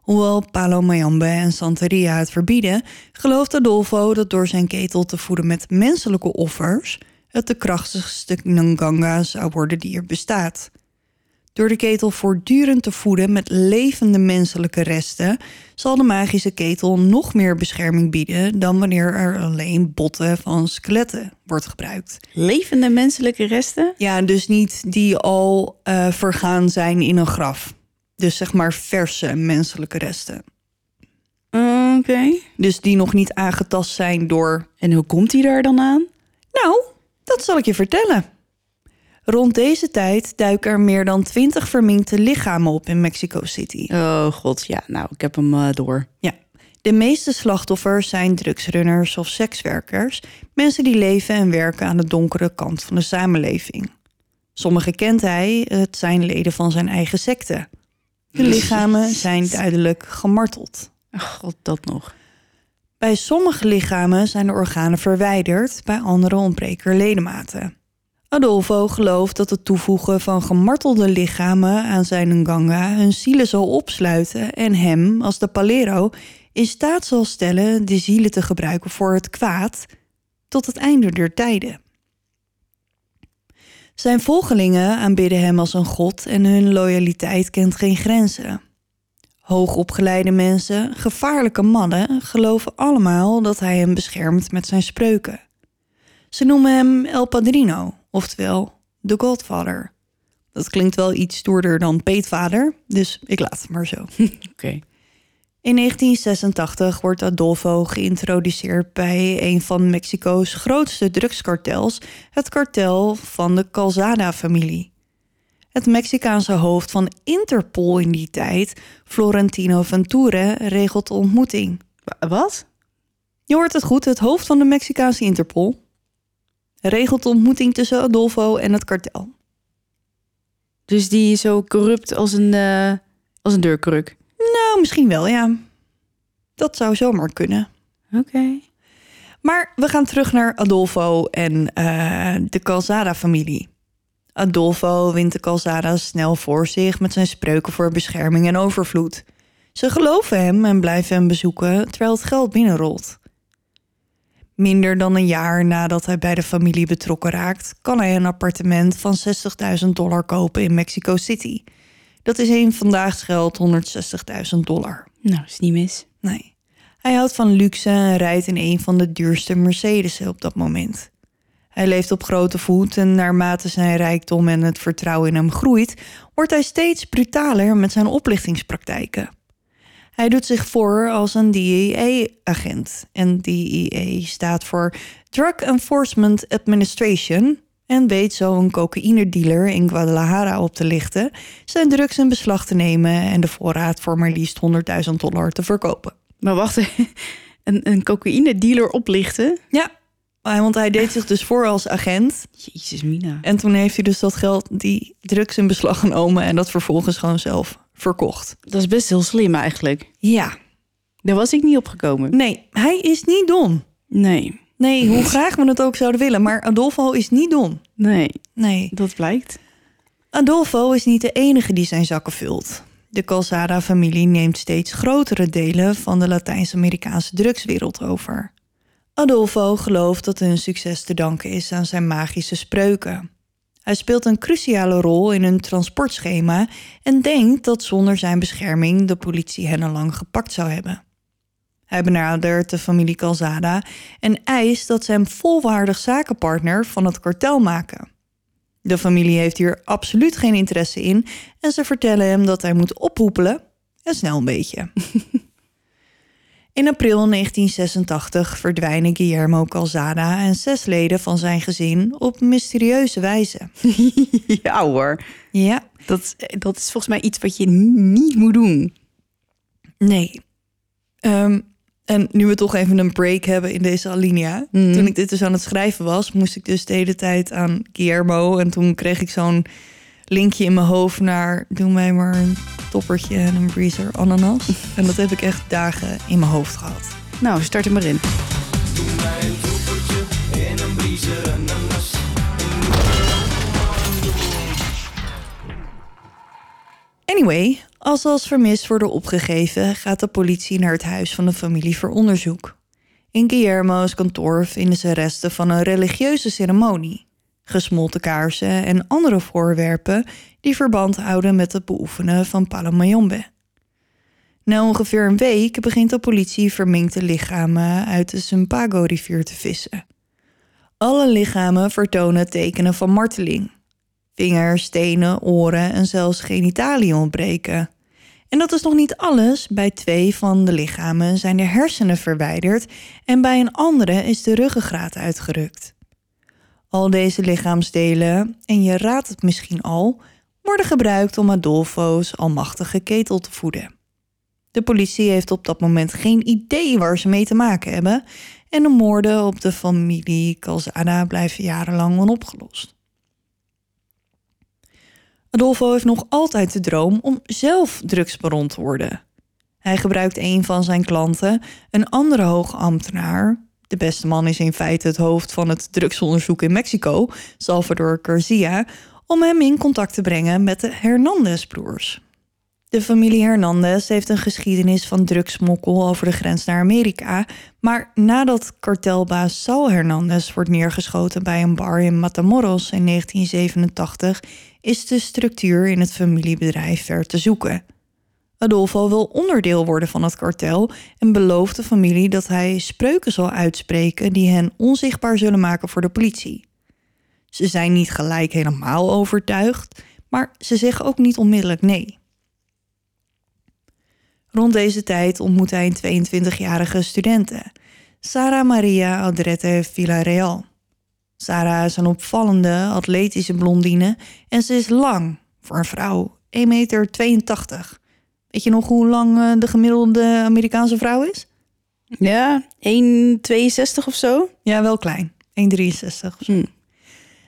Hoewel Palo Mayambe en Santeria het verbieden, gelooft Adolfo dat door zijn ketel te voeden met menselijke offers het de krachtigste Nganga zou worden die er bestaat. Door de ketel voortdurend te voeden met levende menselijke resten, zal de magische ketel nog meer bescherming bieden dan wanneer er alleen botten van skeletten wordt gebruikt. Levende menselijke resten? Ja, dus niet die al eh, vergaan zijn in een graf. Dus zeg maar verse menselijke resten. Oké. Dus die nog niet aangetast zijn door. En hoe komt hij daar dan aan? Nou, dat zal ik je vertellen. Rond deze tijd duiken er meer dan twintig verminkte lichamen op in Mexico City. Oh god, ja, nou, ik heb hem eh, door. Ja. De meeste slachtoffers zijn drugsrunners of sekswerkers, mensen die leven en werken aan de donkere kant van de samenleving. Sommige kent hij, het zijn leden van zijn eigen secte. De [LAUGHS] lichamen zijn duidelijk gemarteld. Oh, god, dat nog. Bij sommige lichamen zijn de organen verwijderd, bij andere ontbreken er ledematen. Adolfo gelooft dat het toevoegen van gemartelde lichamen aan zijn Nganga hun zielen zal opsluiten en hem, als de Palero, in staat zal stellen de zielen te gebruiken voor het kwaad tot het einde der tijden. Zijn volgelingen aanbidden hem als een god en hun loyaliteit kent geen grenzen. Hoogopgeleide mensen, gevaarlijke mannen, geloven allemaal dat hij hem beschermt met zijn spreuken. Ze noemen hem El Padrino, oftewel de Godfather. Dat klinkt wel iets stoerder dan peetvader, dus ik laat het maar zo. [LAUGHS] Oké. In 1986 wordt Adolfo geïntroduceerd bij een van Mexico's grootste drugskartels, het kartel van de Calzada-familie. Het Mexicaanse hoofd van Interpol in die tijd, Florentino Venture, regelt de ontmoeting. Wa- Wat? Je hoort het goed, het hoofd van de Mexicaanse Interpol regelt de ontmoeting tussen Adolfo en het kartel. Dus die is zo corrupt als een, eh, als een deurkruk. Nou, misschien wel, ja. Dat zou zomaar kunnen. Oké. Maar we gaan terug naar Adolfo en eh, de Calzada-familie. Adolfo wint de Calzada's snel voor zich met zijn spreuken voor bescherming en overvloed. Ze geloven hem en blijven hem bezoeken terwijl het geld binnenrolt. Minder dan een jaar nadat hij bij de familie betrokken raakt, kan hij een appartement van 60.000 dollar kopen in Mexico City. Dat is in vandaags geld 160.000 dollar. Nou, is niet mis. Nee. Hij houdt van luxe en rijdt in een van de duurste Mercedes'en op dat moment. Hij leeft op grote voet en naarmate zijn rijkdom en het vertrouwen in hem groeit, wordt hij steeds brutaler met zijn oplichtingspraktijken. Hij doet zich voor als een DEA-agent. En DEA staat voor Drug Enforcement Administration. En weet zo een cocaïnedealer in Guadalajara op te lichten, zijn drugs in beslag te nemen en de voorraad voor maar liefst 100.000 dollar te verkopen. Maar wacht, [LAUGHS] een, een cocaïne-dealer oplichten? Ja, want hij deed zich dus voor als agent. Jezus, Mina. En toen heeft hij dus dat geld, die drugs in beslag genomen en dat vervolgens gewoon zelf verkocht. Dat is best heel slim eigenlijk. Ja, Daar was ik niet opgekomen. nee, hij is niet dom. Nee, Nee, hoe graag we het ook zouden willen, maar Adolfo is niet dom. nee, Nee. dat blijkt. Adolfo is niet de enige die zijn zakken vult. De Calzada-familie neemt steeds grotere delen van de Latijns-Amerikaanse drugswereld over. Adolfo gelooft dat hun succes te danken is aan zijn magische spreuken. Hij speelt een cruciale rol in hun transportschema en denkt dat zonder zijn bescherming de politie hen al lang gepakt zou hebben. Hij benadert de familie Calzada en eist dat ze hem volwaardig zakenpartner van het kartel maken. De familie heeft hier absoluut geen interesse in en ze vertellen hem dat hij moet ophoepelen en snel een beetje. [LAUGHS] In april 1986 verdwijnen Guillermo Calzada en zes leden van zijn gezin op mysterieuze wijze. [LAUGHS] Ja hoor. Ja, Dat, dat is volgens mij iets wat je niet moet doen. nee. Ehm, en nu we toch even een break hebben in deze alinea. Toen ik dit dus aan het schrijven was, moest ik dus de hele tijd aan Guillermo. En toen kreeg ik zo'n linkje in mijn hoofd naar... doe mij maar een toppertje en een breezer ananas. [LAUGHS] en dat heb ik echt dagen in mijn hoofd gehad. Nou, start er maar in. Anyway, als ze als vermist worden opgegeven, gaat de politie naar het huis van de familie voor onderzoek. In Guillermo's kantoor vinden ze resten van een religieuze ceremonie, gesmolten kaarsen en andere voorwerpen die verband houden met het beoefenen van Palomayombe. Na ongeveer een week begint de politie verminkte lichamen uit de Sumpago-rivier te vissen. Alle lichamen vertonen tekenen van marteling. Vingers, tenen, oren en zelfs genitaliën ontbreken. En dat is nog niet alles. Bij twee van de lichamen zijn de hersenen verwijderd en bij een andere is de ruggengraat uitgerukt. Al deze lichaamsdelen, en je raadt het misschien al, worden gebruikt om Adolfo's almachtige ketel te voeden. De politie heeft op dat moment geen idee waar ze mee te maken hebben en de moorden op de familie Calzada blijven jarenlang onopgelost. Adolfo heeft nog altijd de droom om zelf drugsbaron te worden. Hij gebruikt een van zijn klanten, een andere hoge ambtenaar. De beste man is in feite het hoofd van het drugsonderzoek in Mexico, Salvador Garcia, om hem in contact te brengen met de Hernandez-broers. De familie Hernandez heeft een geschiedenis van drugsmokkel over de grens naar Amerika, maar nadat kartelbaas Saul Hernandez wordt neergeschoten bij een bar in Matamoros in 1987, is de structuur in het familiebedrijf ver te zoeken. Adolfo wil onderdeel worden van het kartel en belooft de familie dat hij spreuken zal uitspreken die hen onzichtbaar zullen maken voor de politie. Ze zijn niet gelijk helemaal overtuigd, maar ze zeggen ook niet onmiddellijk nee. Rond deze tijd ontmoet hij een 22-jarige studente, Sara Maria Adrete Villarreal. Sarah is een opvallende, atletische blondine en ze is lang voor een vrouw, 1,82 meter. Weet je nog hoe lang eh, de gemiddelde Amerikaanse vrouw is? Ja, 1,62 of zo. Ja, wel klein. 1,63 of zo. Hm.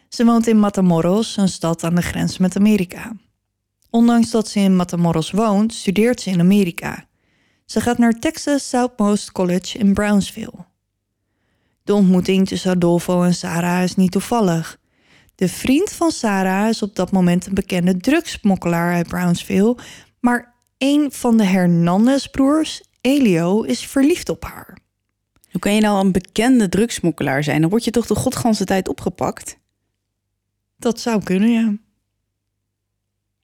Ze woont in Matamoros, een stad aan de grens met Amerika. Ondanks dat ze in Matamoros woont, studeert ze in Amerika. Ze gaat naar Texas Southmost College in Brownsville. De ontmoeting tussen Adolfo en Sarah is niet toevallig. De vriend van Sarah is op dat moment een bekende drugsmokkelaar uit Brownsville, maar een van de Hernandez-broers, Elio, is verliefd op haar. Hoe kan je nou een bekende drugsmokkelaar zijn? Dan word je toch de godganse tijd opgepakt? Dat zou kunnen, ja.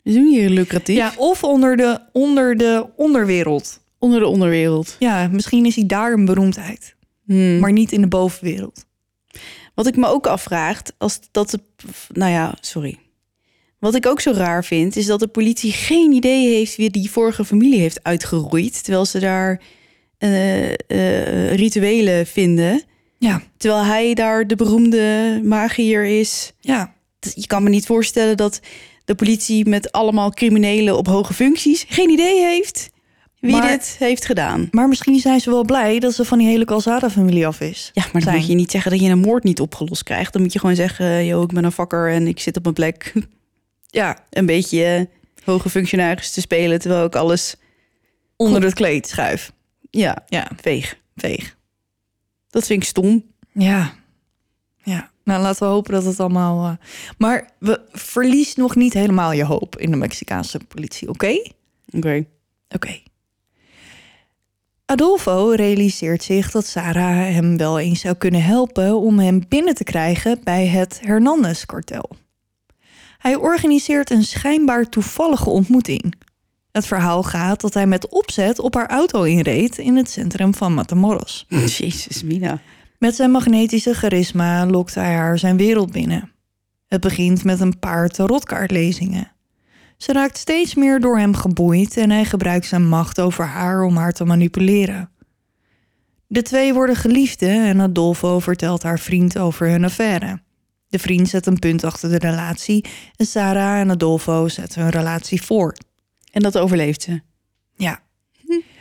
We doen hier lucratief. Ja, of onder de, onder de onderwereld. Onder de onderwereld. Ja, misschien is hij daar een beroemdheid. Hmm. Maar niet in de bovenwereld. Wat ik me ook afvraag, als dat de. Nou ja, sorry. Wat ik ook zo raar vind, is dat de politie geen idee heeft wie die vorige familie heeft uitgeroeid. Terwijl ze daar eh, eh, rituelen vinden. Ja, Terwijl hij daar de beroemde magier is. ja. Je kan me niet voorstellen dat de politie met allemaal criminelen op hoge functies geen idee heeft wie Maar- dit heeft gedaan. Maar misschien zijn ze wel blij dat ze van die hele Calzada-familie af is. Ja, maar dan Zijn. moet je niet zeggen dat je een moord niet opgelost krijgt. Dan moet je gewoon zeggen, yo, ik ben een vakker en ik zit op mijn plek. [LAUGHS] Ja, een beetje eh, hoge functionaris te spelen, terwijl ik alles, onder het kleed schuif. ja, Ja, veeg. veeg. Dat vind ik stom. Ja. Ja. Nou, laten we hopen dat het allemaal... eh, Maar we verlies nog niet helemaal je hoop in de Mexicaanse politie, oké? Oké. Oké. Adolfo realiseert zich dat Sarah hem wel eens zou kunnen helpen om hem binnen te krijgen bij het Hernandez-kartel. Hij organiseert een schijnbaar toevallige ontmoeting. Het verhaal gaat dat hij met opzet op haar auto inreed in het centrum van Matamoros. [LAUGHS] Jezus, Mina. Met zijn magnetische charisma lokt hij haar zijn wereld binnen. Het begint met een paar tarotkaartlezingen. Ze raakt steeds meer door hem geboeid en hij gebruikt zijn macht over haar om haar te manipuleren. De twee worden geliefden en Adolfo vertelt haar vriend over hun affaire. De vriend zet een punt achter de relatie en Sarah en Adolfo zetten hun relatie voort. En dat overleeft ze. Ja.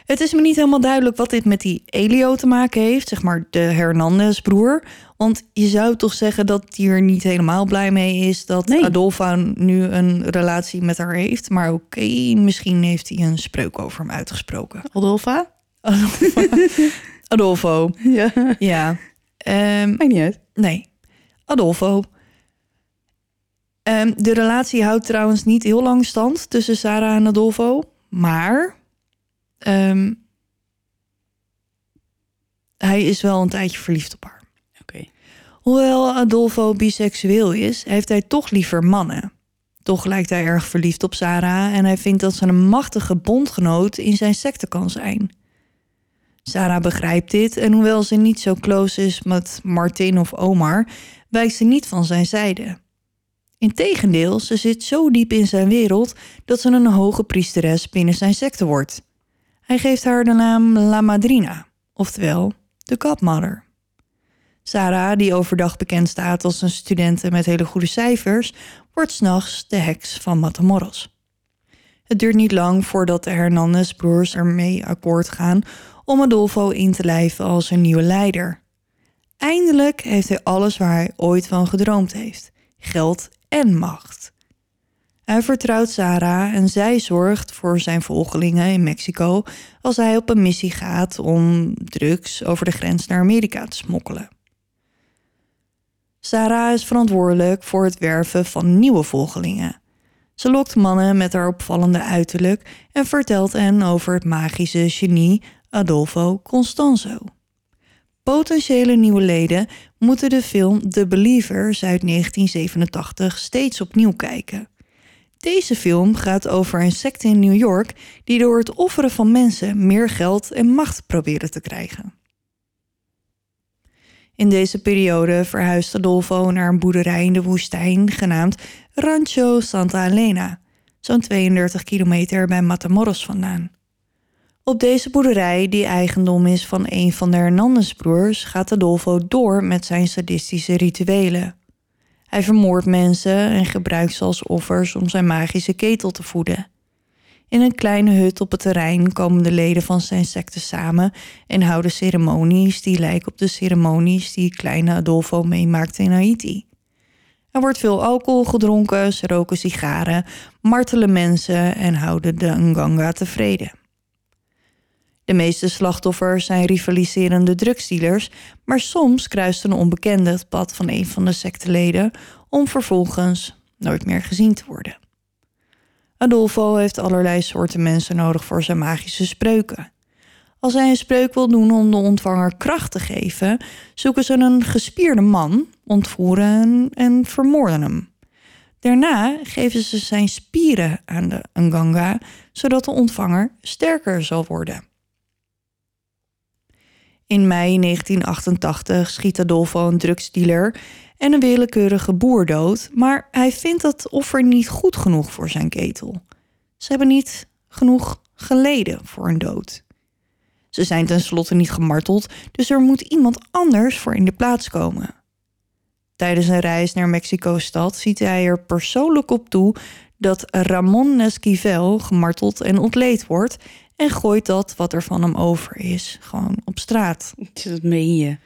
Het is me niet helemaal duidelijk wat dit met die Elio te maken heeft, zeg maar de Hernandez-broer. Want je zou toch zeggen dat hij er niet helemaal blij mee is dat Nee. Adolfo nu een relatie met haar heeft. Maar oké, misschien heeft hij een spreuk over hem uitgesproken. Adolfa? Adolfo. [LAUGHS] Adolfo. Ja. Ja. Ehm, Maakt niet uit. Nee, Adolfo. Ehm, de relatie houdt trouwens niet heel lang stand tussen Sarah en Adolfo. Maar ehm, hij is wel een tijdje verliefd op haar. Oké. Hoewel Adolfo biseksueel is, heeft hij toch liever mannen. Toch lijkt hij erg verliefd op Sarah en hij vindt dat ze een machtige bondgenoot in zijn secte kan zijn. Sarah begrijpt dit en hoewel ze niet zo close is met Martin of Omar, wijkt ze niet van zijn zijde. Integendeel, ze zit zo diep in zijn wereld dat ze een hoge priesteres binnen zijn secte wordt. Hij geeft haar de naam La Madrina, oftewel de Godmother. Sarah, die overdag bekend staat als een studente met hele goede cijfers, wordt s'nachts de heks van Matamoros. Het duurt niet lang voordat de Hernandez-broers ermee akkoord gaan om Adolfo in te lijven als een nieuwe leider. Eindelijk heeft hij alles waar hij ooit van gedroomd heeft: geld en macht. Hij vertrouwt Sarah en zij zorgt voor zijn volgelingen in Mexico als hij op een missie gaat om drugs over de grens naar Amerika te smokkelen. Sarah is verantwoordelijk voor het werven van nieuwe volgelingen. Ze lokt mannen met haar opvallende uiterlijk en vertelt hen over het magische genie Adolfo Constanzo. Potentiële nieuwe leden moeten de film The Believers uit 1987 steeds opnieuw kijken. Deze film gaat over een secte in New York die door het offeren van mensen meer geld en macht proberen te krijgen. In deze periode verhuist Adolfo naar een boerderij in de woestijn genaamd Rancho Santa Elena, zo'n 32 kilometer bij Matamoros vandaan. Op deze boerderij, die eigendom is van een van de Hernandez-broers, gaat Adolfo door met zijn sadistische rituelen. Hij vermoordt mensen en gebruikt ze als offers om zijn magische ketel te voeden. In een kleine hut op het terrein komen de leden van zijn secte samen en houden ceremonies die lijken op de ceremonies die kleine Adolfo meemaakte in Haiti. Er wordt veel alcohol gedronken, ze roken sigaren, martelen mensen en houden de Nganga tevreden. De meeste slachtoffers zijn rivaliserende drugsdealers, maar soms kruist een onbekende het pad van een van de secteleden om vervolgens nooit meer gezien te worden. Adolfo heeft allerlei soorten mensen nodig voor zijn magische spreuken. Als hij een spreuk wil doen om de ontvanger kracht te geven, zoeken ze een gespierde man, ontvoeren en vermoorden hem. Daarna geven ze zijn spieren aan de Nganga, zodat de ontvanger sterker zal worden. In mei 1988 schiet Adolfo een drugsdealer en een willekeurige boer dood, maar hij vindt dat offer niet goed genoeg voor zijn ketel. Ze hebben niet genoeg geleden voor een dood. Ze zijn tenslotte niet gemarteld, dus er moet iemand anders voor in de plaats komen. Tijdens een reis naar Mexico-stad ziet hij er persoonlijk op toe dat Ramon Esquivel gemarteld en ontleed wordt en gooit dat wat er van hem over is gewoon op straat. Dat meen je.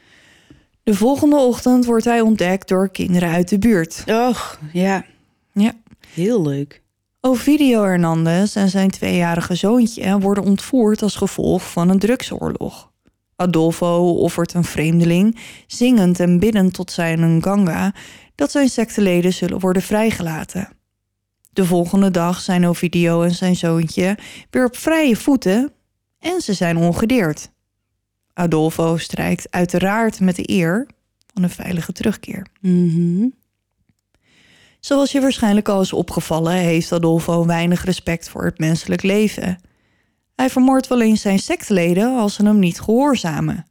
De volgende ochtend wordt hij ontdekt door kinderen uit de buurt. Och, ja. Ja. Heel leuk. Ovidio Hernandez en zijn tweejarige zoontje worden ontvoerd als gevolg van een drugsoorlog. Adolfo offert een vreemdeling, zingend en biddend tot zijn Nganga, dat zijn secteleden zullen worden vrijgelaten. De volgende dag zijn Ovidio en zijn zoontje weer op vrije voeten en ze zijn ongedeerd. Adolfo strijkt uiteraard met de eer van een veilige terugkeer. Mhm. Zoals je waarschijnlijk al is opgevallen, heeft Adolfo weinig respect voor het menselijk leven. Hij vermoordt wel eens zijn sectleden als ze hem niet gehoorzamen.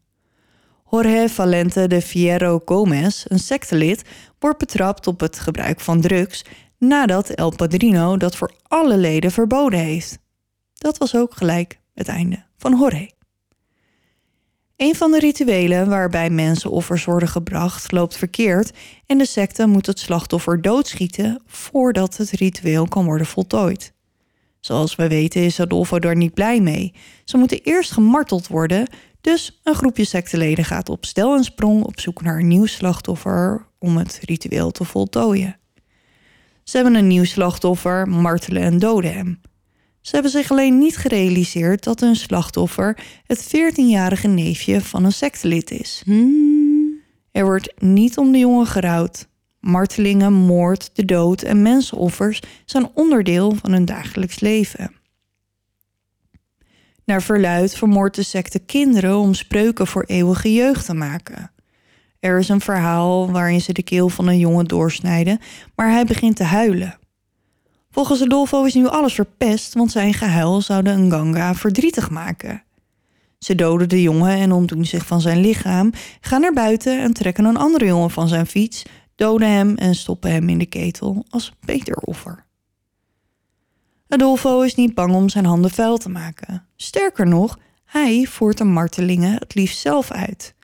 Jorge Valente de Fierro Gomez, een sectelid, wordt betrapt op het gebruik van drugs nadat El Padrino dat voor alle leden verboden heeft. Dat was ook gelijk het einde van Jorge. Een van de rituelen waarbij mensenoffers worden gebracht loopt verkeerd en de secte moet het slachtoffer doodschieten voordat het ritueel kan worden voltooid. Zoals we weten is Adolfo daar niet blij mee. Ze moeten eerst gemarteld worden, dus een groepje secteleden gaat op stel en sprong op zoek naar een nieuw slachtoffer om het ritueel te voltooien. Ze hebben een nieuw slachtoffer, martelen en doden hem. Ze hebben zich alleen niet gerealiseerd dat hun slachtoffer het 14-jarige neefje van een sectelid is. Er wordt niet om de jongen gerouwd. Martelingen, moord, de dood en mensenoffers zijn onderdeel van hun dagelijks leven. Naar verluid vermoordt de secte kinderen om spreuken voor eeuwige jeugd te maken. Er is een verhaal waarin ze de keel van een jongen doorsnijden, maar hij begint te huilen. Volgens Adolfo is nu alles verpest, want zijn gehuil zou de Nganga verdrietig maken. Ze doden de jongen en ontdoen zich van zijn lichaam, gaan naar buiten en trekken een andere jongen van zijn fiets, doden hem en stoppen hem in de ketel als beter offer. Adolfo is niet bang om zijn handen vuil te maken. Sterker nog, hij voert de martelingen het liefst zelf uit.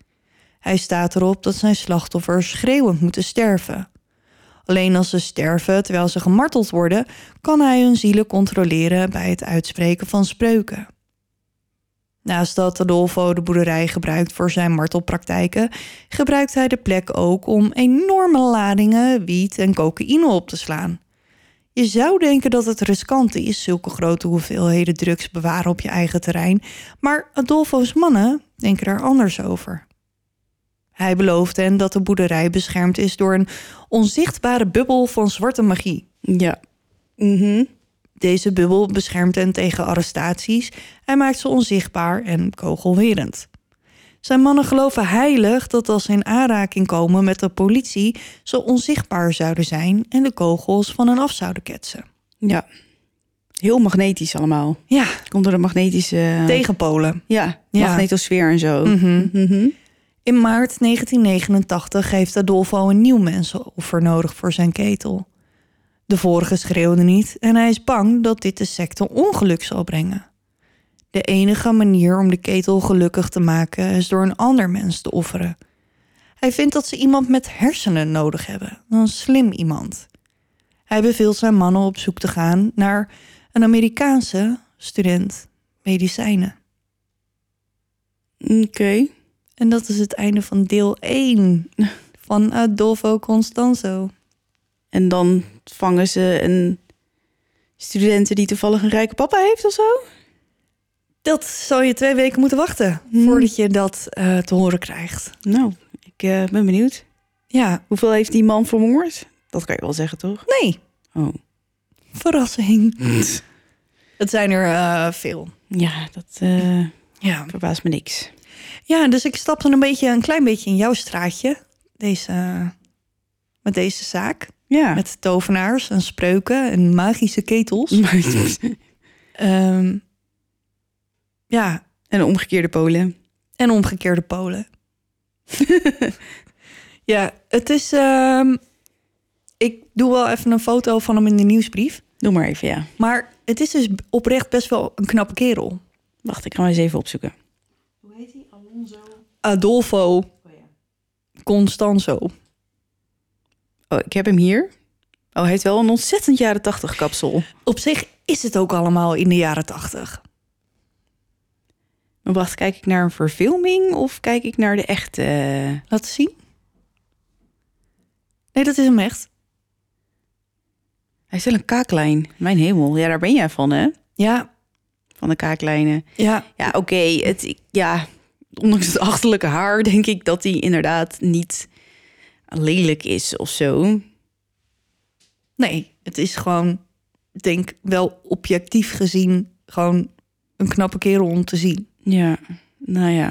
Hij staat erop dat zijn slachtoffers schreeuwend moeten sterven. Alleen als ze sterven terwijl ze gemarteld worden, kan hij hun zielen controleren bij het uitspreken van spreuken. Naast dat Adolfo de boerderij gebruikt voor zijn martelpraktijken, gebruikt hij de plek ook om enorme ladingen wiet en cocaïne op te slaan. Je zou denken dat het riskant is zulke grote hoeveelheden drugs bewaren op je eigen terrein, maar Adolfo's mannen denken daar anders over. Hij belooft hen dat de boerderij beschermd is door een onzichtbare bubbel van zwarte magie. Ja. Mhm. Deze bubbel beschermt hen tegen arrestaties. Hij maakt ze onzichtbaar en kogelwerend. Zijn mannen geloven heilig dat als ze in aanraking komen met de politie, ze onzichtbaar zouden zijn en de kogels van hen af zouden ketsen. Ja. Heel magnetisch allemaal. Ja, Komt door de magnetische... tegenpolen. Ja, Ja. magnetosfeer en zo. Mhm. In maart 1989 heeft Adolfo een nieuw mensenoffer nodig voor zijn ketel. De vorige schreeuwde niet en hij is bang dat dit de secte ongeluk zal brengen. De enige manier om de ketel gelukkig te maken is door een ander mens te offeren. Hij vindt dat ze iemand met hersenen nodig hebben, een slim iemand. Hij beveelt zijn mannen op zoek te gaan naar een Amerikaanse student medicijnen. Oké. En dat is het einde van deel 1 van Adolfo Constanzo. En dan vangen ze een studenten die toevallig een rijke papa heeft of zo? Dat zal je twee weken moeten wachten voordat je dat eh, te horen krijgt. Nou, ik eh, ben benieuwd. Ja, Hoeveel heeft die man vermoord? Dat kan je wel zeggen, toch? nee, Oh. verrassing. [LAUGHS] Het zijn er eh, veel. Ja, dat Ja. verbaast me niks. Ja, dus ik stapte een, beetje, een klein beetje in jouw straatje. Deze, met deze zaak. Ja. Met tovenaars en spreuken en magische ketels. [LAUGHS] Ehm, ja, en de omgekeerde polen. En omgekeerde polen. [LAUGHS] ja, het is... ehm, ik doe wel even een foto van hem in de nieuwsbrief. Doe maar even, ja. Maar het is dus oprecht best wel een knappe kerel. Wacht, ik ga hem eens even opzoeken. Adolfo Constanzo. Oh, ik heb hem hier. Oh, hij heeft wel een ontzettend jaren tachtig kapsel. Op zich is het ook allemaal in de jaren tachtig. Maar wacht, kijk ik naar een verfilming of kijk ik naar de echte? Laat eens zien. Nee, dat is hem echt. Hij is wel een kaaklijn. Mijn hemel, ja, daar ben jij van, hè? Ja, Van de kaaklijnen. ja. Ja, oké. het Ja, ondanks het achterlijke haar denk ik dat hij inderdaad niet lelijk is of zo. Nee, het is gewoon, denk wel objectief gezien, gewoon een knappe kerel om te zien. Ja, nou ja.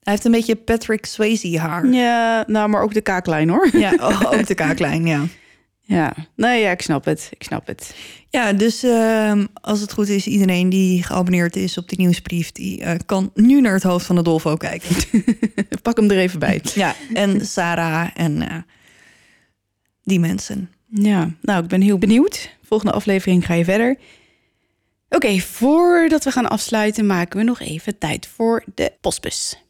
Hij heeft een beetje Patrick Swayze haar. Ja, nou, maar ook de kaaklijn hoor. Ja, oh, ook de kaaklijn, ja. [LAUGHS] Ja, nee, ja, ik snap het. Ik snap het. Ja, dus ehm, als het goed is, iedereen die geabonneerd is op die nieuwsbrief, die eh, kan nu naar het hoofd van de Dolfo kijken. [LAUGHS] Pak hem er even bij. [LAUGHS] ja, en Sarah en eh, die mensen. Ja, nou, ik ben heel benieuwd. Volgende aflevering ga je verder. Oké, voordat we gaan afsluiten, maken we nog even tijd voor de postbus.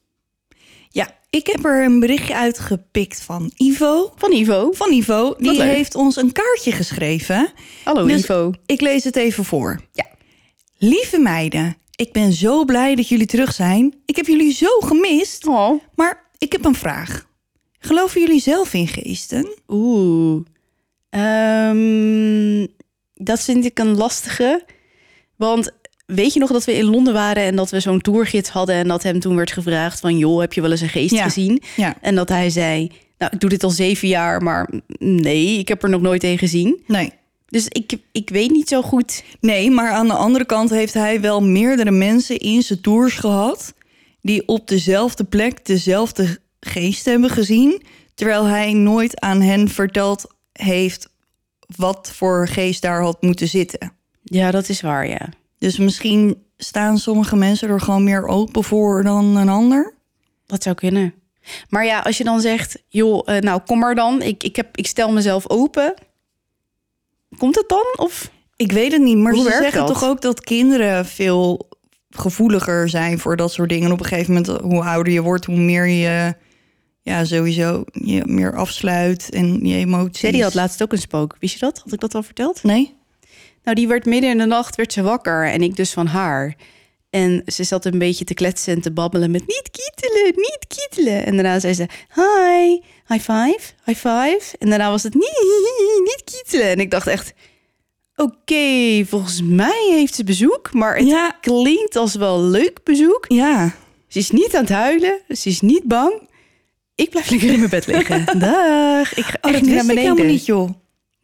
Ik heb er een berichtje uitgepikt van Ivo. Van Ivo. Van Ivo, die leuk. heeft ons een kaartje geschreven. Hallo Dus Ivo. Ik lees het even voor. Ja. Lieve meiden, ik ben zo blij dat jullie terug zijn. Ik heb jullie zo gemist. Oh. Maar ik heb een vraag. Geloven jullie zelf in geesten? Oeh. Ehm, dat vind ik een lastige. Want weet je nog dat we in Londen waren en dat we zo'n tourgids hadden en dat hem toen werd gevraagd van joh, heb je wel eens een geest Ja. gezien? Ja. En dat hij zei, nou ik doe dit al zeven jaar, maar nee, ik heb er nog nooit een gezien. Nee. Dus ik, ik weet niet zo goed. Nee, maar aan de andere kant heeft hij wel meerdere mensen in zijn tours gehad... die op dezelfde plek dezelfde geest hebben gezien... terwijl hij nooit aan hen verteld heeft wat voor geest daar had moeten zitten. Ja, dat is waar, ja. Dus misschien staan sommige mensen er gewoon meer open voor dan een ander. Dat zou kunnen. Maar ja, als je dan zegt, joh, eh, nou kom maar dan. Ik, ik, heb, ik stel mezelf open. Komt het dan? Of Ik weet het niet, maar Hoe ze zeggen dat? toch ook dat kinderen veel gevoeliger zijn voor dat soort dingen. En op een gegeven moment, hoe ouder je wordt, hoe meer je ja, sowieso je meer afsluit en je emoties. Teddy had laatst ook een spook. Wist je dat? Had ik dat al verteld? Nee? Nou, die werd midden in de nacht werd ze wakker en ik dus van haar. En ze zat een beetje te kletsen en te babbelen met niet kietelen, niet kietelen. En daarna zei ze, hi, high five, high five. En daarna was het niet, [LAUGHS] niet kietelen. En ik dacht echt, oké, volgens mij heeft ze bezoek. Maar het Ja. klinkt als wel leuk bezoek. Ja. Ze is niet aan het huilen, ze is niet bang. Ik blijf lekker in mijn bed liggen. [LAUGHS] Dag. Ik ga Oh, echt dat ik helemaal niet, joh.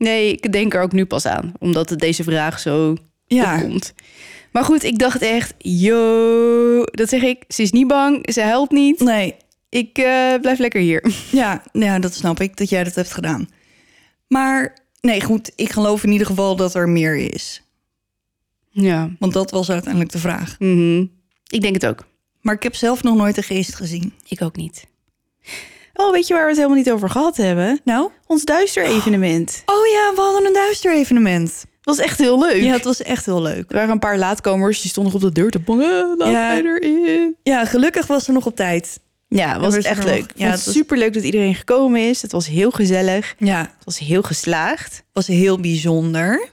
Nee, ik denk er ook nu pas aan. Omdat het deze vraag zo Ja. opkomt. Maar goed, ik dacht echt, yo, dat zeg ik. Ze is niet bang, ze helpt niet. Nee. Ik eh, blijf lekker hier. [LAUGHS] Ja, ja, dat snap ik, dat jij dat hebt gedaan. Maar nee, goed, ik geloof in ieder geval dat er meer is. Ja, Want dat was uiteindelijk de vraag. mhm. ik denk het ook. Maar ik heb zelf nog nooit een geest gezien. Ik ook niet. Oh, weet je waar we het helemaal niet over gehad hebben? Nou? Ons duister evenement. Oh ja, we hadden een duister evenement. Dat was echt heel leuk. Ja, het was echt heel leuk. Er waren een paar laatkomers, die stonden nog op de deur te bongen. Laat Ja. mij erin. Ja, gelukkig was er nog op tijd. Ja, het was echt nog- leuk. ja, het was- super leuk dat iedereen gekomen is. Het was heel gezellig. Ja, Het was heel geslaagd. was heel bijzonder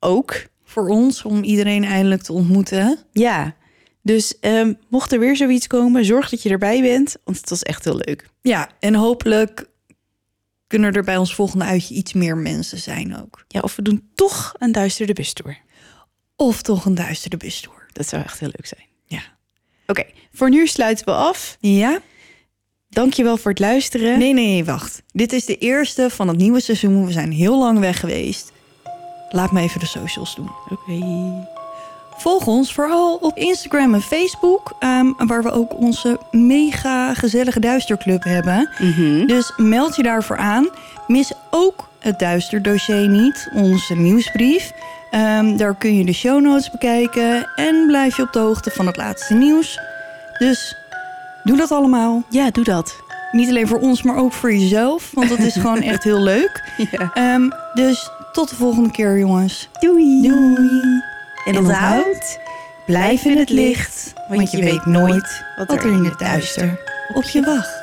Ook. voor ons om iedereen eindelijk te ontmoeten. Ja. Dus ehm, mocht er weer zoiets komen, zorg dat je erbij bent. Want het was echt heel leuk. Ja, en hopelijk kunnen er bij ons volgende uitje iets meer mensen zijn ook. Ja, of we doen toch een duister de bus tour. Of toch een duistere busstoer. Dat zou echt heel leuk zijn. Ja. Oké, voor nu sluiten we af. Ja? Dankjewel voor het luisteren. Nee, nee, wacht. Dit is de eerste van het nieuwe seizoen. We zijn heel lang weg geweest. Laat me even de socials doen. Oké. Volg ons vooral op Instagram en Facebook, ehm, waar we ook onze mega gezellige duisterclub hebben. Dus meld je daarvoor aan. Mis ook het duisterdossier niet, onze nieuwsbrief. Ehm, daar kun je de show notes bekijken en blijf je op de hoogte van het laatste nieuws. Dus Doe dat allemaal. Ja, doe dat. Niet alleen voor ons, maar ook voor jezelf. Want dat is [LAUGHS] gewoon echt heel leuk. Ja. Ehm, dus tot de volgende keer, jongens. Doei. Doei. En onthoud, blijf in het licht, want je weet nooit wat er in het duister op je wacht.